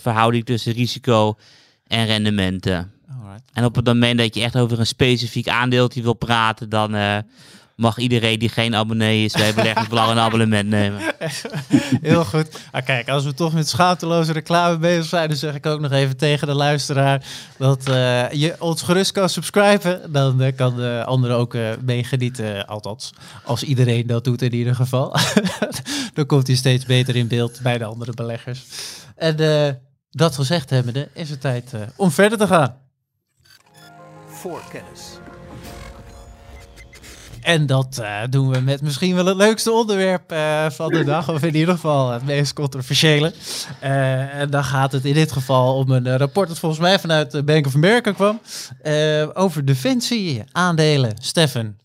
[SPEAKER 4] verhouding tussen risico en rendementen.
[SPEAKER 1] Alright.
[SPEAKER 4] En op het moment dat je echt over een specifiek aandeeltje wil praten, dan eh, mag iedereen die geen abonnee is bij Beleggingsbelang een abonnement nemen.
[SPEAKER 1] Heel goed. Ah, kijk, als we toch met schaamteloze reclame bezig zijn, dan zeg ik ook nog even tegen de luisteraar dat eh, je ons gerust kan subscriben. Dan eh, kan de anderen ook eh meegenieten, althans, als iedereen dat doet in ieder geval. dan komt hij steeds beter in beeld bij de andere beleggers. En dat gezegd hebbende, is het tijd om verder te gaan. En dat eh, doen we met misschien wel het leukste onderwerp eh, van de dag. Of in ieder geval het meest controversiële. Eh, en dan gaat het in dit geval om een rapport dat volgens mij vanuit de Bank of America kwam. over defensie, aandelen. Stefan.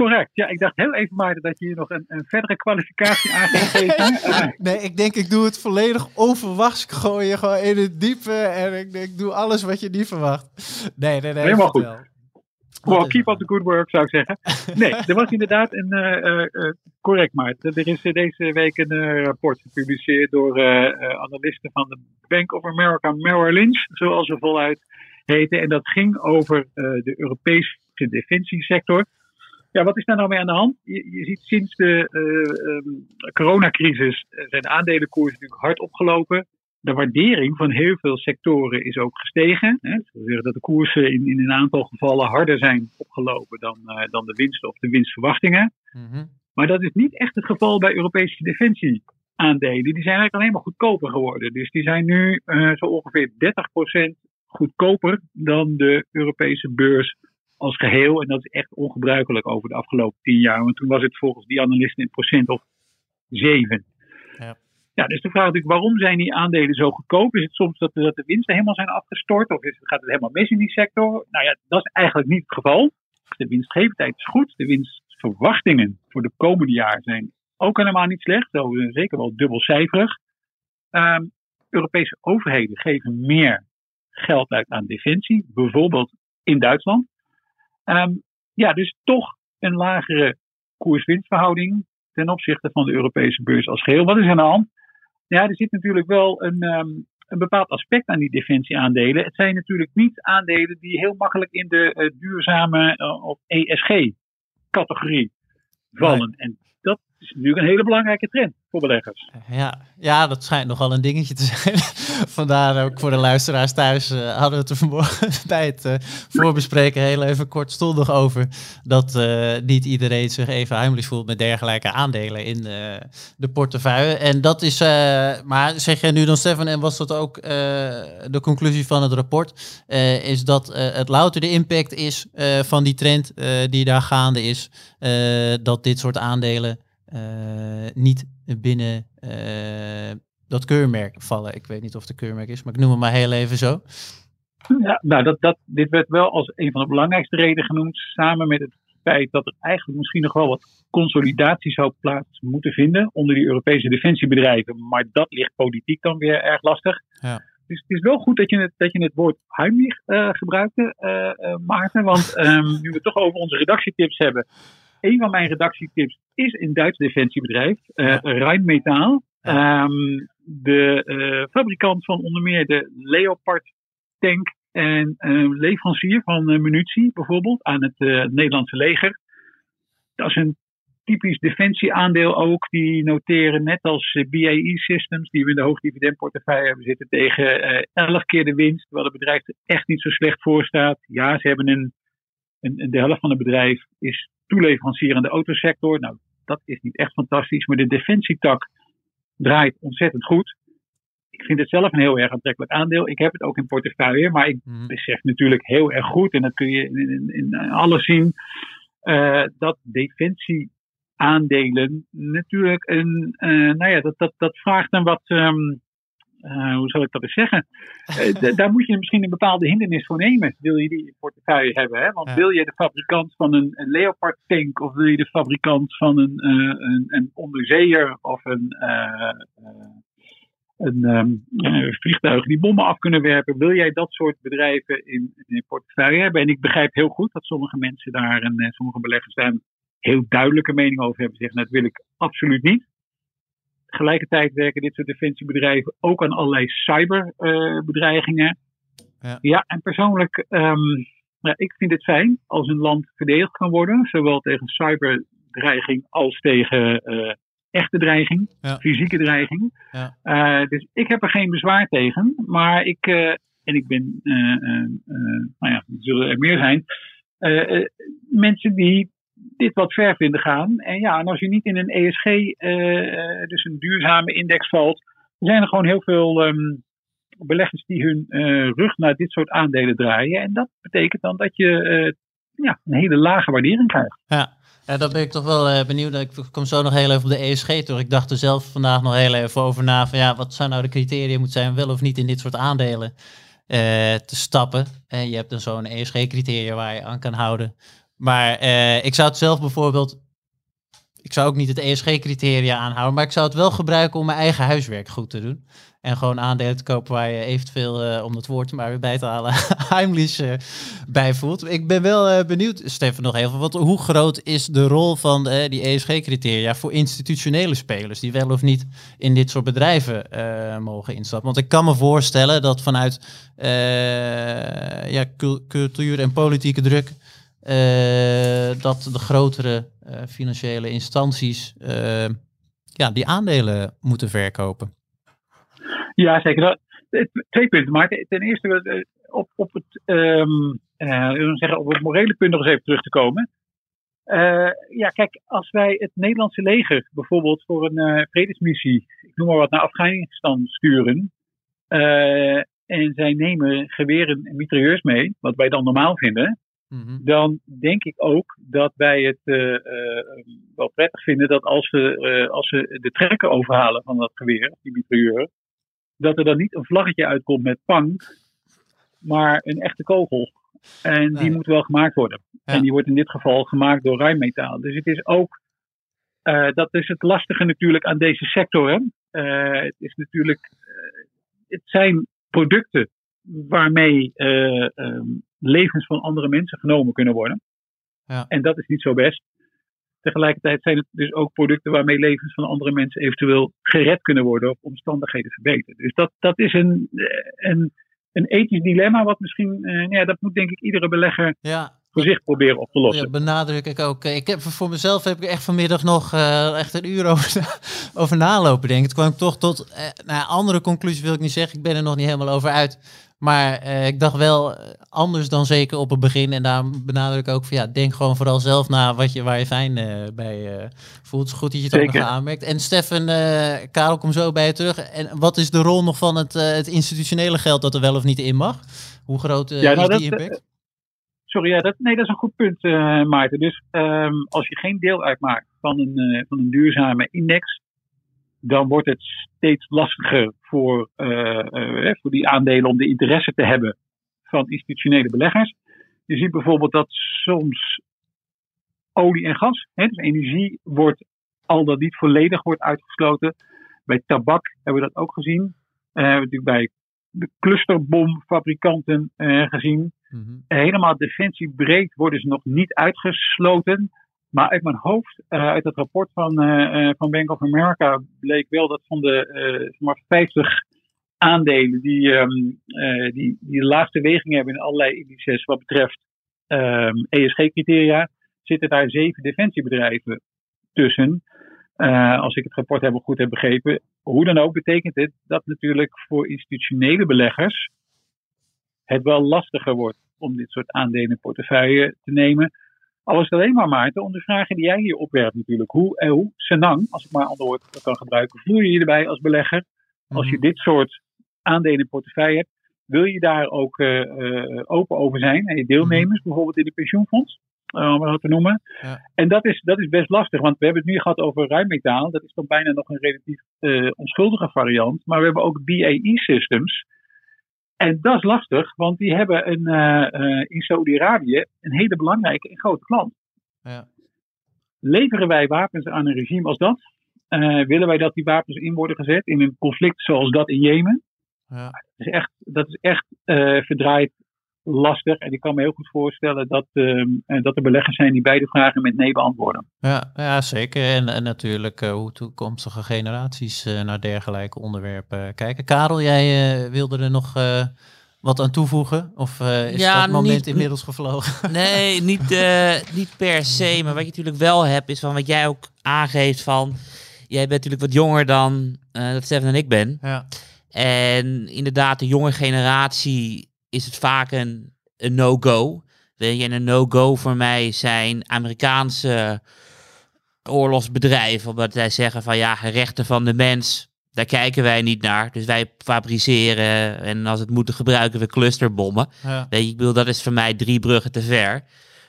[SPEAKER 5] Correct. Ja, ik dacht heel even, Maarten, dat je hier nog een, een verdere kwalificatie aan ging geven. Eh,
[SPEAKER 1] Nee, ik denk ik doe het volledig onverwachts. Ik gooi je gewoon in het diepe en ik, ik doe alles wat je niet verwacht. Nee, nee, nee.
[SPEAKER 5] Helemaal goed. Well,
[SPEAKER 1] is
[SPEAKER 5] keep up the good work, zou ik zeggen. Nee, er was inderdaad een. eh, eh, eh, correct, Maarten. Er is deze week een rapport gepubliceerd door analisten van de Bank of America Merrill Lynch, zoals ze voluit heten. En dat ging over de Europese defensiesector. Ja, wat is daar nou mee aan de hand? Je, je ziet sinds de eh, ehm, coronacrisis zijn de aandelenkoersen natuurlijk hard opgelopen. De waardering van heel veel sectoren is ook gestegen. Hè. Dat wil zeggen dat de koersen in, in een aantal gevallen harder zijn opgelopen dan, eh, dan de winsten of de winstverwachtingen.
[SPEAKER 1] Mhm.
[SPEAKER 5] Maar dat is niet echt het geval bij Europese defensieaandelen. Die zijn eigenlijk alleen maar goedkoper geworden. Dus die zijn nu eh, zo ongeveer 30% goedkoper dan de Europese beurs als geheel. En dat is echt ongebruikelijk over de afgelopen tien jaar. Want toen was het volgens die analisten een procent of zeven.
[SPEAKER 1] Ja.
[SPEAKER 5] Ja, dus de vraag is natuurlijk, waarom zijn die aandelen zo goedkoop? Is het soms dat, dat de winsten helemaal zijn afgestort? Of is het, gaat het helemaal mis in die sector? Nou ja, dat is eigenlijk niet het geval. De winstgevendheid is goed. De winstverwachtingen voor de komende jaar zijn ook helemaal niet slecht. Zo, eh, zeker wel dubbelcijferig. Ehm, Europese overheden geven meer geld uit aan defensie. Bijvoorbeeld in Duitsland. Ehm, ja, dus toch een lagere koers-winstverhouding ten opzichte van de Europese beurs als geheel. Wat is er aan de hand? Ja, er zit natuurlijk wel een, ehm, een bepaald aspect aan die defensieaandelen. Het zijn natuurlijk niet aandelen die heel makkelijk in de eh, duurzame eh, of ESG-categorie vallen. En dat is natuurlijk een hele belangrijke trend voor beleggers.
[SPEAKER 1] Ja, ja, dat schijnt nogal een dingetje te zijn. Vandaar ook voor de luisteraars thuis uh, hadden we het er vanmorgen bij het uh, voorbespreken heel even kortstondig over. Dat uh, niet iedereen zich even heimelijk voelt met dergelijke aandelen in de portefeuille. En dat is, maar zeg jij nu dan Stefan, en was dat ook de conclusie van het rapport, is dat het louter de impact is van die trend die daar gaande is, dat dit soort aandelen niet binnen uh, dat keurmerk vallen. Ik weet niet of het keurmerk is, maar ik noem het maar heel even zo.
[SPEAKER 5] Ja, nou, dat, dat, dit werd wel als een van de belangrijkste redenen genoemd, samen met het feit dat er eigenlijk misschien nog wel wat consolidatie zou plaats moeten vinden onder die Europese defensiebedrijven. Maar dat ligt politiek dan weer erg lastig. Ja. Dus het is wel goed dat je het, dat je het woord heimlich uh, gebruikte, uh, Maarten. Want um, nu we het toch over onze redactietips hebben een van mijn redactietips is een Duits defensiebedrijf, uh, Rheinmetall. Um, de uh, fabrikant van onder meer de Leopard tank en uh, leverancier van munitie bijvoorbeeld aan het Nederlandse leger. Dat is een typisch defensieaandeel ook. Die noteren net als BAE Systems, die we in de hoogdividendportefeuille hebben zitten, tegen 11 keer de winst. Terwijl het bedrijf er echt niet zo slecht voor staat. Ja, ze hebben een, een, de helft van het bedrijf is toeleverancier aan de autosector. Nou, dat is niet echt fantastisch, maar de defensietak draait ontzettend goed. Ik vind het zelf een heel erg aantrekkelijk aandeel. Ik heb het ook in portefeuille, maar ik mm. besef natuurlijk heel erg goed, en dat kun je in, in, in alles zien, uh, dat defensieaandelen natuurlijk een, uh, nou ja, dat, dat, dat vraagt een wat, um, uh, hoe zal ik dat eens zeggen? Uh, daar moet je misschien een bepaalde hindernis voor nemen. Wil je die in portefeuille hebben? Hè? Want ja. wil je de fabrikant van een, een Leopard tank of wil je de fabrikant van een, uh, een, een onderzeeër of een, een um, vliegtuig die bommen af kunnen werpen? Wil jij dat soort bedrijven in, in je portefeuille hebben? En ik begrijp heel goed dat sommige mensen daar en sommige beleggers daar een heel duidelijke mening over hebben. Zeggen, dat wil ik absoluut niet. Tegelijkertijd werken dit soort defensiebedrijven ook aan allerlei cyberbedreigingen. Ja. ja, en persoonlijk, um, ja, ik vind het fijn als een land verdedigd kan worden, zowel tegen cyberdreiging als tegen uh, echte dreiging, ja. fysieke dreiging. Ja. Uh, dus ik heb er geen bezwaar tegen, maar ik, en ik ben, nou ja, er zullen er meer zijn, mensen die dit wat ver vinden gaan. En ja, en als je niet in een ESG, uh, dus een duurzame index valt, zijn er gewoon heel veel um, beleggers die hun uh, rug naar dit soort aandelen draaien. En dat betekent dan dat je uh, ja, een hele lage waardering krijgt.
[SPEAKER 1] Ja. Ja, daar ben ik toch wel benieuwd. Ik kom zo nog heel even op de ESG door. Ik dacht er zelf vandaag nog heel even over na. Van ja, wat zou nou de criteria moeten zijn wel of niet in dit soort aandelen te stappen. En je hebt dan zo'n ESG-criteria waar je aan kan houden. Maar uh, ik zou het zelf bijvoorbeeld. Ik zou ook niet het ESG-criteria aanhouden, maar ik zou het wel gebruiken om mijn eigen huiswerk goed te doen. En gewoon aandelen te kopen waar je eventueel, uh, om het woord maar weer bij te halen, Heimlich uh, bij voelt. Ik ben wel benieuwd, Stefan, nog even. Wat, hoe groot is de rol van die ESG-criteria voor institutionele spelers die wel of niet in dit soort bedrijven mogen instappen? Want ik kan me voorstellen dat vanuit ja, cultuur en politieke druk dat de grotere uh, financiële instanties uh, ja, die aandelen moeten verkopen.
[SPEAKER 5] Ja, zeker. Dat, twee punten. Maar ten eerste op, op, het, um, zeggen, op het morele punt nog eens even terug te komen. ja, kijk, als wij het Nederlandse leger bijvoorbeeld voor een vredesmissie, ik noem maar wat, naar Afghanistan sturen. en zij nemen geweren en mitrailleurs mee, wat wij dan normaal vinden. Mhm. dan denk ik ook dat wij het uh, uh, wel prettig vinden dat als ze, uh, als ze de trekken overhalen van dat geweer, die mitrailleur, dat er dan niet een vlaggetje uitkomt met pang, maar een echte kogel. En die moet wel gemaakt worden. En die wordt in dit geval gemaakt door rijmetaal. Dus het is ook, dat is het lastige natuurlijk aan deze sector. Hè? het is natuurlijk, het zijn producten waarmee um, levens van andere mensen genomen kunnen worden. Ja. En dat is niet zo best. Tegelijkertijd zijn het dus ook producten waarmee levens van andere mensen eventueel gered kunnen worden of omstandigheden verbeteren. Dus dat, dat is een, een, een ethisch dilemma wat misschien, uh, ja, dat moet denk ik iedere belegger
[SPEAKER 1] ja.
[SPEAKER 5] voor zich proberen op te
[SPEAKER 1] Ja,
[SPEAKER 5] lossen.
[SPEAKER 1] benadruk ik ook. Ik heb voor mezelf heb ik echt vanmiddag nog eh, echt een uur over, over nalopen denken. Toen kwam ik toch tot eh nou, andere conclusie wil ik niet zeggen. Ik ben er nog niet helemaal over uit. Maar eh, ik dacht wel eh, anders dan zeker op het begin. En daarom benadruk ik ook van ja, denk gewoon vooral zelf na wat je, waar je fijn eh, bij eh, voelt. Het is goed dat je het ook nog aanmerkt. En Stefan, Karel, kom zo bij je terug. En wat is de rol nog van het, het institutionele geld dat er wel of niet in mag? Hoe groot
[SPEAKER 5] Ja, nou,
[SPEAKER 1] is die
[SPEAKER 5] dat,
[SPEAKER 1] impact?
[SPEAKER 5] Sorry, ja, dat, nee, dat is een goed punt, Maarten. Dus ehm, als je geen deel uitmaakt van een, van een duurzame index, dan wordt het steeds lastiger voor, eh, eh, voor die aandelen om de interesse te hebben van institutionele beleggers. Je ziet bijvoorbeeld dat soms olie en gas, hè, dus energie, wordt al dat niet volledig wordt uitgesloten. Bij tabak hebben we dat ook gezien. Hebben we natuurlijk bij de clusterbomfabrikanten eh, gezien
[SPEAKER 1] Mhm.
[SPEAKER 5] helemaal defensiebreed worden ze nog niet uitgesloten. Maar uit mijn hoofd, eh, uit het rapport van, eh, eh, van Bank of America, bleek wel dat van de maar 50 aandelen die, ehm, eh, die, die de laagste weging hebben in allerlei indices wat betreft ehm, ESG-criteria, zitten daar zeven defensiebedrijven tussen. Als ik het rapport heb goed heb begrepen. Hoe dan ook betekent dit dat natuurlijk voor institutionele beleggers het wel lastiger wordt om dit soort aandelen portefeuille te nemen. Al is het alleen maar, Maarten, om de vragen die jij hier opwerpt natuurlijk. Hoe, eh, hoe senang, als ik maar een ander woord kan gebruiken, voel je je erbij als belegger? Als je dit soort aandelen in portefeuille hebt, wil je daar ook eh, eh, open over zijn? En je deelnemers, bijvoorbeeld in de pensioenfonds, om het te noemen.
[SPEAKER 1] Ja.
[SPEAKER 5] En dat is, dat is best lastig, want we hebben het nu gehad over ruimmetaal. Dat is dan bijna nog een relatief onschuldige variant. Maar we hebben ook BAE-systems. En dat is lastig, want die hebben een, eh, eh, in Saudi-Arabië een hele belangrijke en grote klant.
[SPEAKER 1] Ja.
[SPEAKER 5] Leveren wij wapens aan een regime als dat? Eh, willen wij dat die wapens in worden gezet in een conflict zoals dat in Jemen?
[SPEAKER 1] Ja.
[SPEAKER 5] Dat is echt, dat is echt verdraaid lastig. En ik kan me heel goed voorstellen dat, ehm, eh, dat er beleggers zijn die beide vragen met nee beantwoorden.
[SPEAKER 1] Ja, ja zeker. En, en natuurlijk eh, hoe toekomstige generaties eh, naar dergelijke onderwerpen kijken. Karel, jij eh, wilde er nog eh, wat aan toevoegen? Of eh, is
[SPEAKER 4] Ja,
[SPEAKER 1] dat moment
[SPEAKER 4] niet-
[SPEAKER 1] inmiddels gevlogen?
[SPEAKER 4] Nee, niet, niet per se. Maar wat je natuurlijk wel hebt, is van wat jij ook aangeeft van... Jij bent natuurlijk wat jonger dan eh, dat Stefan en ik ben.
[SPEAKER 1] ja.
[SPEAKER 4] En inderdaad, de jonge generatie is het vaak een, een no-go. Weet je, en een no-go voor mij zijn Amerikaanse oorlogsbedrijven. Omdat zij zeggen van ja, rechten van de mens, daar kijken wij niet naar. Dus wij fabriceren en als het moet, gebruiken we clusterbommen.
[SPEAKER 1] Ja.
[SPEAKER 4] Weet je, ik bedoel, dat is voor mij drie bruggen te ver.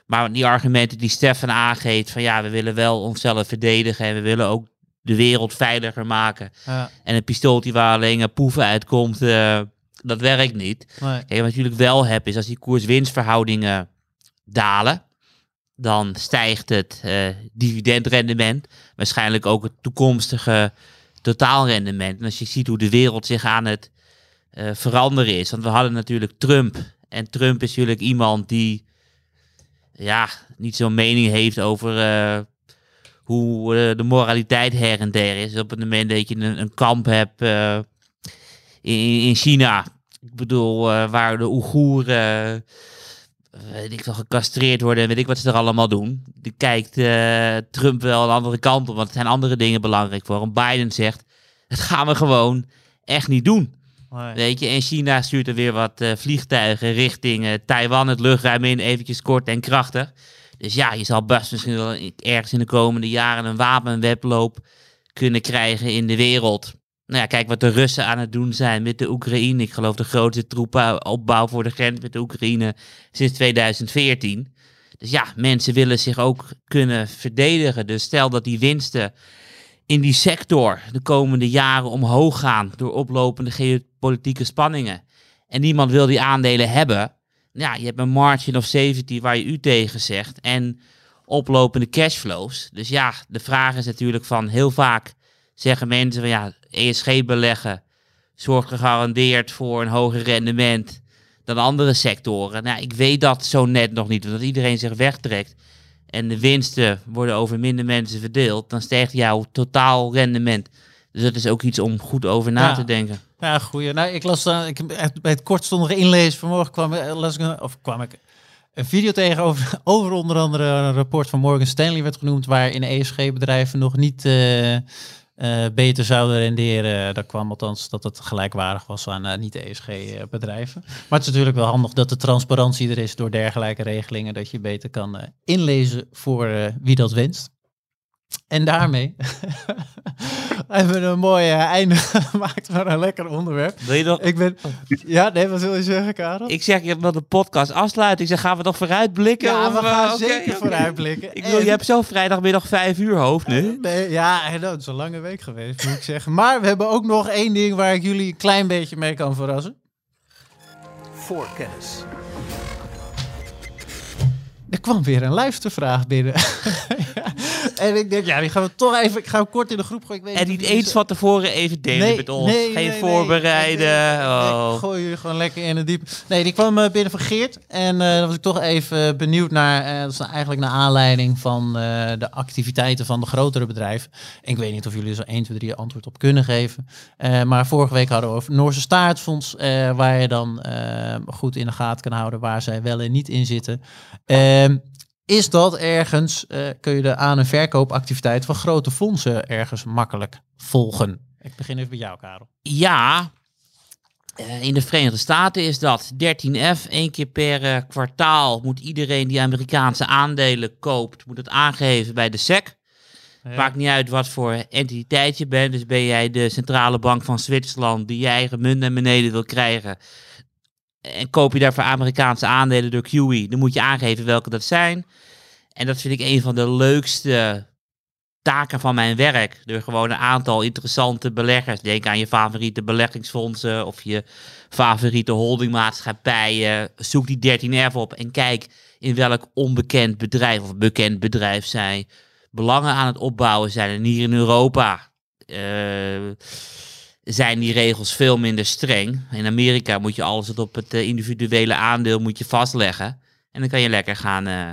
[SPEAKER 4] Maar die argumenten die Stefan aangeeft van ja, we willen wel onszelf verdedigen en we willen ook de wereld veiliger maken.
[SPEAKER 1] Ja.
[SPEAKER 4] En een pistooltje waar alleen een poef uitkomt, eh, dat werkt niet.
[SPEAKER 1] Nee.
[SPEAKER 4] Kijk, wat je natuurlijk wel hebt, is als die koers-winstverhoudingen dalen, dan stijgt het eh, dividendrendement. Waarschijnlijk ook het toekomstige totaalrendement. En als je ziet hoe de wereld zich aan het eh, veranderen is. Want we hadden natuurlijk Trump. En Trump is natuurlijk iemand die ja, niet zo'n mening heeft over eh, hoe de moraliteit her en der is. Op het moment dat je een, een kamp hebt in, in China. Ik bedoel, eh, waar de Oeigoeren eh, weet ik wel, gecastreerd worden en weet ik wat ze er allemaal doen. Die kijkt eh, Trump wel een andere kant op, want er zijn andere dingen belangrijk voor hem. Biden zegt, dat gaan we gewoon echt niet doen.
[SPEAKER 1] Nee.
[SPEAKER 4] Weet je, en China stuurt er weer wat vliegtuigen richting Taiwan, het luchtruim in, eventjes kort en krachtig. Dus ja, je zal best misschien wel ergens in de komende jaren een wapenwedloop kunnen krijgen in de wereld. Nou ja, kijk wat de Russen aan het doen zijn met de Oekraïne. Ik geloof de grootste troepenopbouw voor de grens met de Oekraïne sinds 2014. Dus ja, mensen willen zich ook kunnen verdedigen. Dus stel dat die winsten in die sector de komende jaren omhoog gaan door oplopende geopolitieke spanningen. En niemand wil die aandelen hebben. Ja, je hebt een margin of safety waar je u tegen zegt. En oplopende cashflows. Dus ja, de vraag is natuurlijk van heel vaak zeggen mensen van ja, ESG beleggen zorgt gegarandeerd voor een hoger rendement dan andere sectoren. Nou, ik weet dat zo net nog niet, want als iedereen zich wegtrekt en de winsten worden over minder mensen verdeeld, dan stijgt jouw totaal rendement. Dus dat is ook iets om goed over na
[SPEAKER 1] Ja.
[SPEAKER 4] te denken.
[SPEAKER 1] Ja, goeie. Nou, ik las dan, ik bij het kortstondige inlezen vanmorgen kwam, las ik, een- of kwam ik een video tegenover over onder andere een rapport van Morgan Stanley werd genoemd, waarin ESG-bedrijven nog niet eh, eh, beter zouden renderen. Daar kwam althans dat het gelijkwaardig was aan eh, niet-ESG-bedrijven. Maar het is natuurlijk wel handig dat de transparantie er is door dergelijke regelingen, dat je beter kan eh, inlezen voor eh, wie dat wenst. En daarmee hebben we een mooi eh, einde gemaakt van een lekker onderwerp.
[SPEAKER 4] Wil je nog?
[SPEAKER 1] Ik ben... Ja, nee, wat wil je zeggen, Karel?
[SPEAKER 4] Ik zeg, je wil de podcast afsluiten. Ik zeg, gaan we toch vooruitblikken?
[SPEAKER 1] Ja,
[SPEAKER 4] Of,
[SPEAKER 1] we
[SPEAKER 4] eh,
[SPEAKER 1] gaan zeker vooruitblikken.
[SPEAKER 4] Ik bedoel,
[SPEAKER 1] En-
[SPEAKER 4] je hebt zo vrijdagmiddag vijf uur hoofd nu.
[SPEAKER 1] Nee, ja, het is een lange week geweest, moet ik zeggen. Maar we hebben ook nog één ding waar ik jullie een klein beetje mee kan verrassen.
[SPEAKER 3] Voorkennis.
[SPEAKER 1] Er kwam weer een luistervraag binnen. Ja. En ik denk, ja, die gaan we toch even... Ik ga hem kort in de groep gooien. Ik weet
[SPEAKER 4] En niet eens van tevoren even delen met ons. Geen voorbereiden.
[SPEAKER 1] Nee, nee,
[SPEAKER 4] oh.
[SPEAKER 1] ik gooi jullie gewoon lekker in het diep. Nee, die kwam eh, binnen van Geert. En eh dan was ik toch even benieuwd naar... eh, dat is nou eigenlijk naar aanleiding van eh, de activiteiten van de grotere bedrijven. En ik weet niet of jullie er zo 1, 2, 3 antwoord op kunnen geven. Eh, maar vorige week hadden we over Noorse Staatsfonds... eh, waar je dan eh, goed in de gaten kan houden waar zij wel en niet in zitten. Ehm, is dat ergens, eh, kun je de aan- en verkoopactiviteit van grote fondsen ergens makkelijk volgen? Ik begin even bij jou, Karel.
[SPEAKER 4] Ja, eh, in de Verenigde Staten is dat 13F. één keer per eh, kwartaal moet iedereen die Amerikaanse aandelen koopt, moet het aangeven bij de SEC. Maakt niet uit wat voor entiteit je bent. Dus ben jij de centrale bank van Zwitserland die je eigen munt naar beneden wil krijgen. En koop je daarvoor Amerikaanse aandelen door QE, dan moet je aangeven welke dat zijn. En dat vind ik een van de leukste taken van mijn werk. Door gewoon een aantal interessante beleggers. Denk aan je favoriete beleggingsfondsen of je favoriete holdingmaatschappijen. Zoek die 13F op en kijk in welk onbekend bedrijf of bekend bedrijf zij belangen aan het opbouwen zijn. En hier in Europa eh, zijn die regels veel minder streng. In Amerika moet je alles op het eh, individuele aandeel moet je vastleggen. En dan kan je lekker gaan, eh,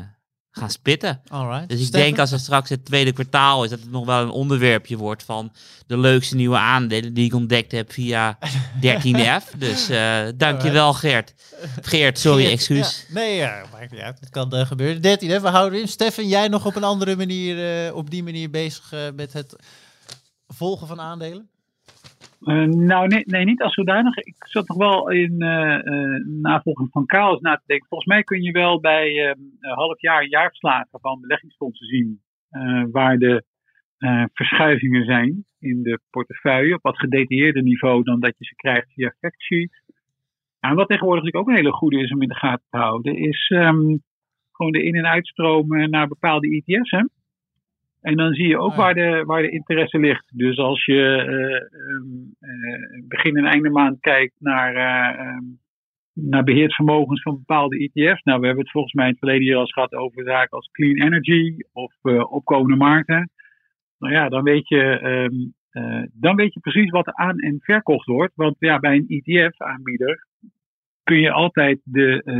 [SPEAKER 4] gaan spitten.
[SPEAKER 1] Alright.
[SPEAKER 4] Dus ik denk als er straks het tweede kwartaal is, dat het nog wel een onderwerpje wordt van de leukste nieuwe aandelen die ik ontdekt heb via 13F. Dus eh dankjewel Geert. Geert, sorry,
[SPEAKER 1] Geert,
[SPEAKER 4] excuus.
[SPEAKER 1] ja. nee, ja, maakt niet uit. Het kan eh, gebeuren. 13, hè, we houden in. Stefan, jij nog op een andere manier, op die manier bezig met het volgen van aandelen?
[SPEAKER 5] Eh, nou, nee, nee, niet als zodanig. Ik zat nog wel in eh eh, navolging van Chaos na te denken. Volgens mij kun je wel bij eh, half jaar, jaarverslagen van beleggingsfondsen zien waar de verschuivingen zijn in de portefeuille op wat gedetailleerder niveau dan dat je ze krijgt via factsheet. En wat tegenwoordig ook een hele goede is om in de gaten te houden, is ehm, gewoon de in- en uitstromen naar bepaalde ETF's. Hè? En dan zie je ook
[SPEAKER 1] Ah,
[SPEAKER 5] waar, de, waar de interesse ligt. Dus als je eh, ehm, eh, begin en einde maand kijkt naar, ehm, naar beheerd vermogens van bepaalde ETF's. Nou, we hebben het volgens mij in het verleden jaar al eens gehad over zaken als clean energy of opkomende markten. Nou ja, dan weet je, ehm, eh, dan weet je precies wat er aan en verkocht wordt. Want ja, bij een ETF-aanbieder kun je altijd de eh,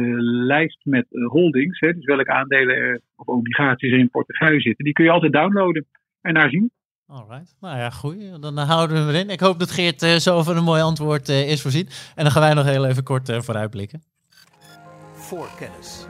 [SPEAKER 5] lijst met eh, holdings, hè, dus welke aandelen er, of obligaties er in portefeuille zitten, die kun je altijd downloaden en daar zien.
[SPEAKER 1] Alright. Nou ja, goed. Dan eh, houden we hem erin. Ik hoop dat Geert eh, zo van een mooi antwoord eh, is voorzien. En dan gaan wij nog heel even kort vooruitblikken.
[SPEAKER 3] Voorkennis.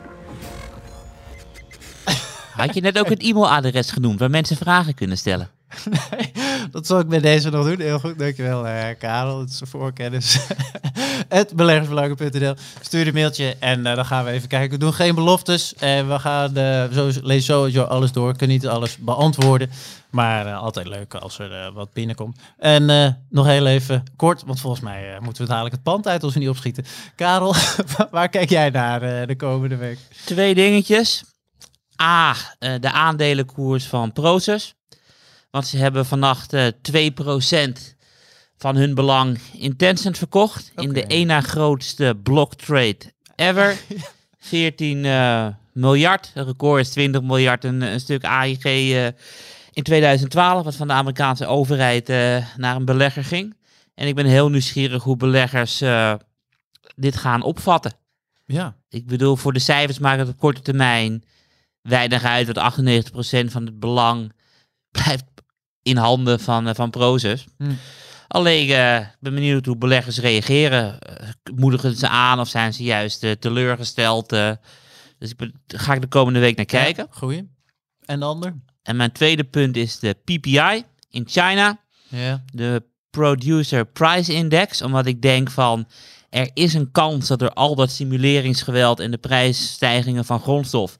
[SPEAKER 4] Had je net ook het e-mailadres genoemd waar mensen vragen kunnen stellen?
[SPEAKER 1] Nee, dat zal ik bij deze nog doen. Heel goed, dankjewel eh Karel. Het is een voorkennis. Het beleggersbelangen.nl. Stuur een mailtje en eh, dan gaan we even kijken. We doen geen beloftes. En we gaan eh, zo, lees sowieso alles door. Kan niet alles beantwoorden. Maar altijd leuk als er wat binnenkomt. En nog heel even kort, want volgens mij moeten we dadelijk het pand uit als we niet opschieten. Karel, waar kijk jij naar de komende week?
[SPEAKER 4] Twee dingetjes. A, de aandelenkoers van Proces. Want ze hebben vannacht eh 2% van hun belang in Tencent verkocht. In de één na grootste block trade ever. 14 eh, miljard. Een record is 20 miljard. Een, een stuk AIG eh, in 2012. Wat van de Amerikaanse overheid naar een belegger ging. En ik ben heel nieuwsgierig hoe beleggers dit gaan opvatten.
[SPEAKER 1] Ja,
[SPEAKER 4] Ik bedoel, voor de cijfers maakt het op korte termijn weinig uit. Dat 98% van het belang blijft in handen van, eh, van Proces.
[SPEAKER 1] Hm.
[SPEAKER 4] Alleen, eh, ik ben benieuwd hoe beleggers reageren. Eh, moedigen ze aan of zijn ze juist teleurgesteld? Dus ik ben- ga ik de komende week naar kijken.
[SPEAKER 1] Ja, goeie. En de ander?
[SPEAKER 4] En mijn tweede punt is de PPI in China.
[SPEAKER 1] Ja.
[SPEAKER 4] de Producer Price Index, omdat ik denk van er is een kans dat er al dat simuleringsgeweld en de prijsstijgingen van grondstof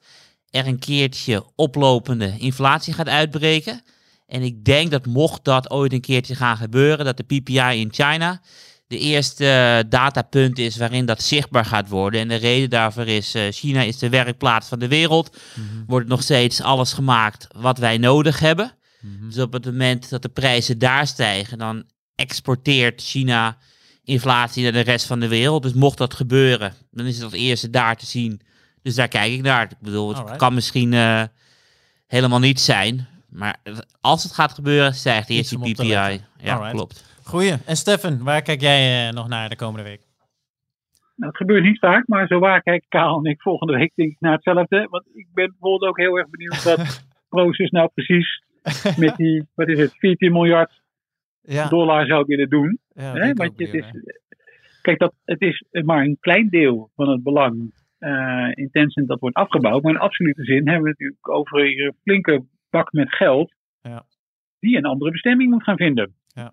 [SPEAKER 4] er een keertje oplopende inflatie gaat uitbreken. En ik denk dat mocht dat ooit een keertje gaan gebeuren, dat de PPI in China de eerste eh, datapunt is waarin dat zichtbaar gaat worden. En de reden daarvoor is, eh, China is de werkplaats van de wereld. Wordt nog steeds alles gemaakt wat wij nodig hebben. Dus op het moment dat de prijzen daar stijgen, dan exporteert China inflatie naar de rest van de wereld. Dus mocht dat gebeuren, dan is het als eerste daar te zien. Dus daar kijk ik naar. Ik bedoel, het
[SPEAKER 1] Alright.
[SPEAKER 4] kan misschien eh, helemaal niet zijn. Maar als het gaat gebeuren, stijgt
[SPEAKER 1] Iets
[SPEAKER 4] eerst die PPI. Ja,
[SPEAKER 1] Alright.
[SPEAKER 4] klopt.
[SPEAKER 1] Goeie. En Stefan, waar kijk jij eh, nog naar de komende week?
[SPEAKER 5] Nou, het gebeurt niet vaak, maar zo waar kijken Kaal en ik volgende week denk ik naar hetzelfde. Want ik ben bijvoorbeeld ook heel erg benieuwd wat Proces nou precies met die, wat is het, 14 miljard
[SPEAKER 1] Ja,
[SPEAKER 5] dollar zou willen doen.
[SPEAKER 1] ja
[SPEAKER 5] Hè? Want het
[SPEAKER 1] benieuwd
[SPEAKER 5] is, kijk, dat, het is maar een klein deel van het belang eh, in Tencent dat wordt afgebouwd. Maar in absolute zin hebben we het natuurlijk over een flinke bak met geld
[SPEAKER 1] Ja.
[SPEAKER 5] die een andere bestemming moet gaan vinden.
[SPEAKER 1] Ja.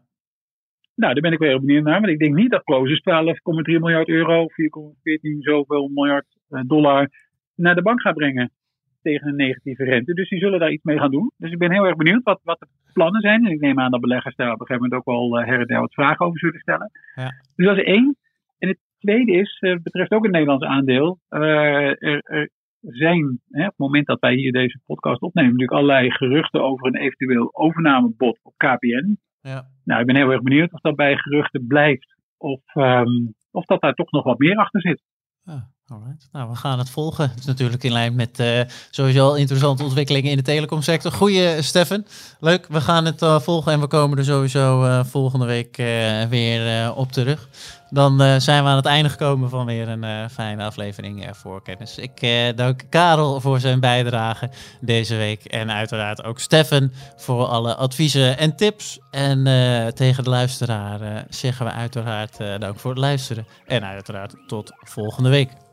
[SPEAKER 5] Nou, daar ben ik heel benieuwd naar. Want ik denk niet dat Closes 12,3 miljard euro, 4,14 zoveel miljard eh, dollar naar de bank gaat brengen tegen een negatieve rente. Dus die zullen daar iets mee gaan doen. Dus ik ben heel erg benieuwd wat, wat de plannen zijn. En ik neem aan dat beleggers daar op een gegeven moment ook wel eh, her en der wat vragen over zullen stellen.
[SPEAKER 1] Ja.
[SPEAKER 5] Dus dat is één. En het tweede is, eh, betreft ook het Nederlands aandeel. er zijn, hè, op het moment dat wij hier deze podcast opnemen, natuurlijk allerlei geruchten over een eventueel overnamebod op KPN.
[SPEAKER 1] Ja.
[SPEAKER 5] Nou, ik ben heel erg benieuwd of dat bij geruchten blijft. Of, ehm, of dat daar toch nog wat meer achter zit.
[SPEAKER 1] Alright. Nou, we gaan het volgen. Het is natuurlijk in lijn met eh, sowieso al interessante ontwikkelingen in de telecomsector. Goeie, Stefan. Leuk, we gaan het eh, volgen en we komen er sowieso eh, volgende week weer op terug. Dan eh, zijn we aan het einde gekomen van weer een eh, fijne aflevering eh, voor kennis. Ik dank Karel voor zijn bijdrage deze week. En uiteraard ook Stefan voor alle adviezen en tips. En tegen de luisteraar zeggen we uiteraard dank voor het luisteren. En uiteraard tot volgende week.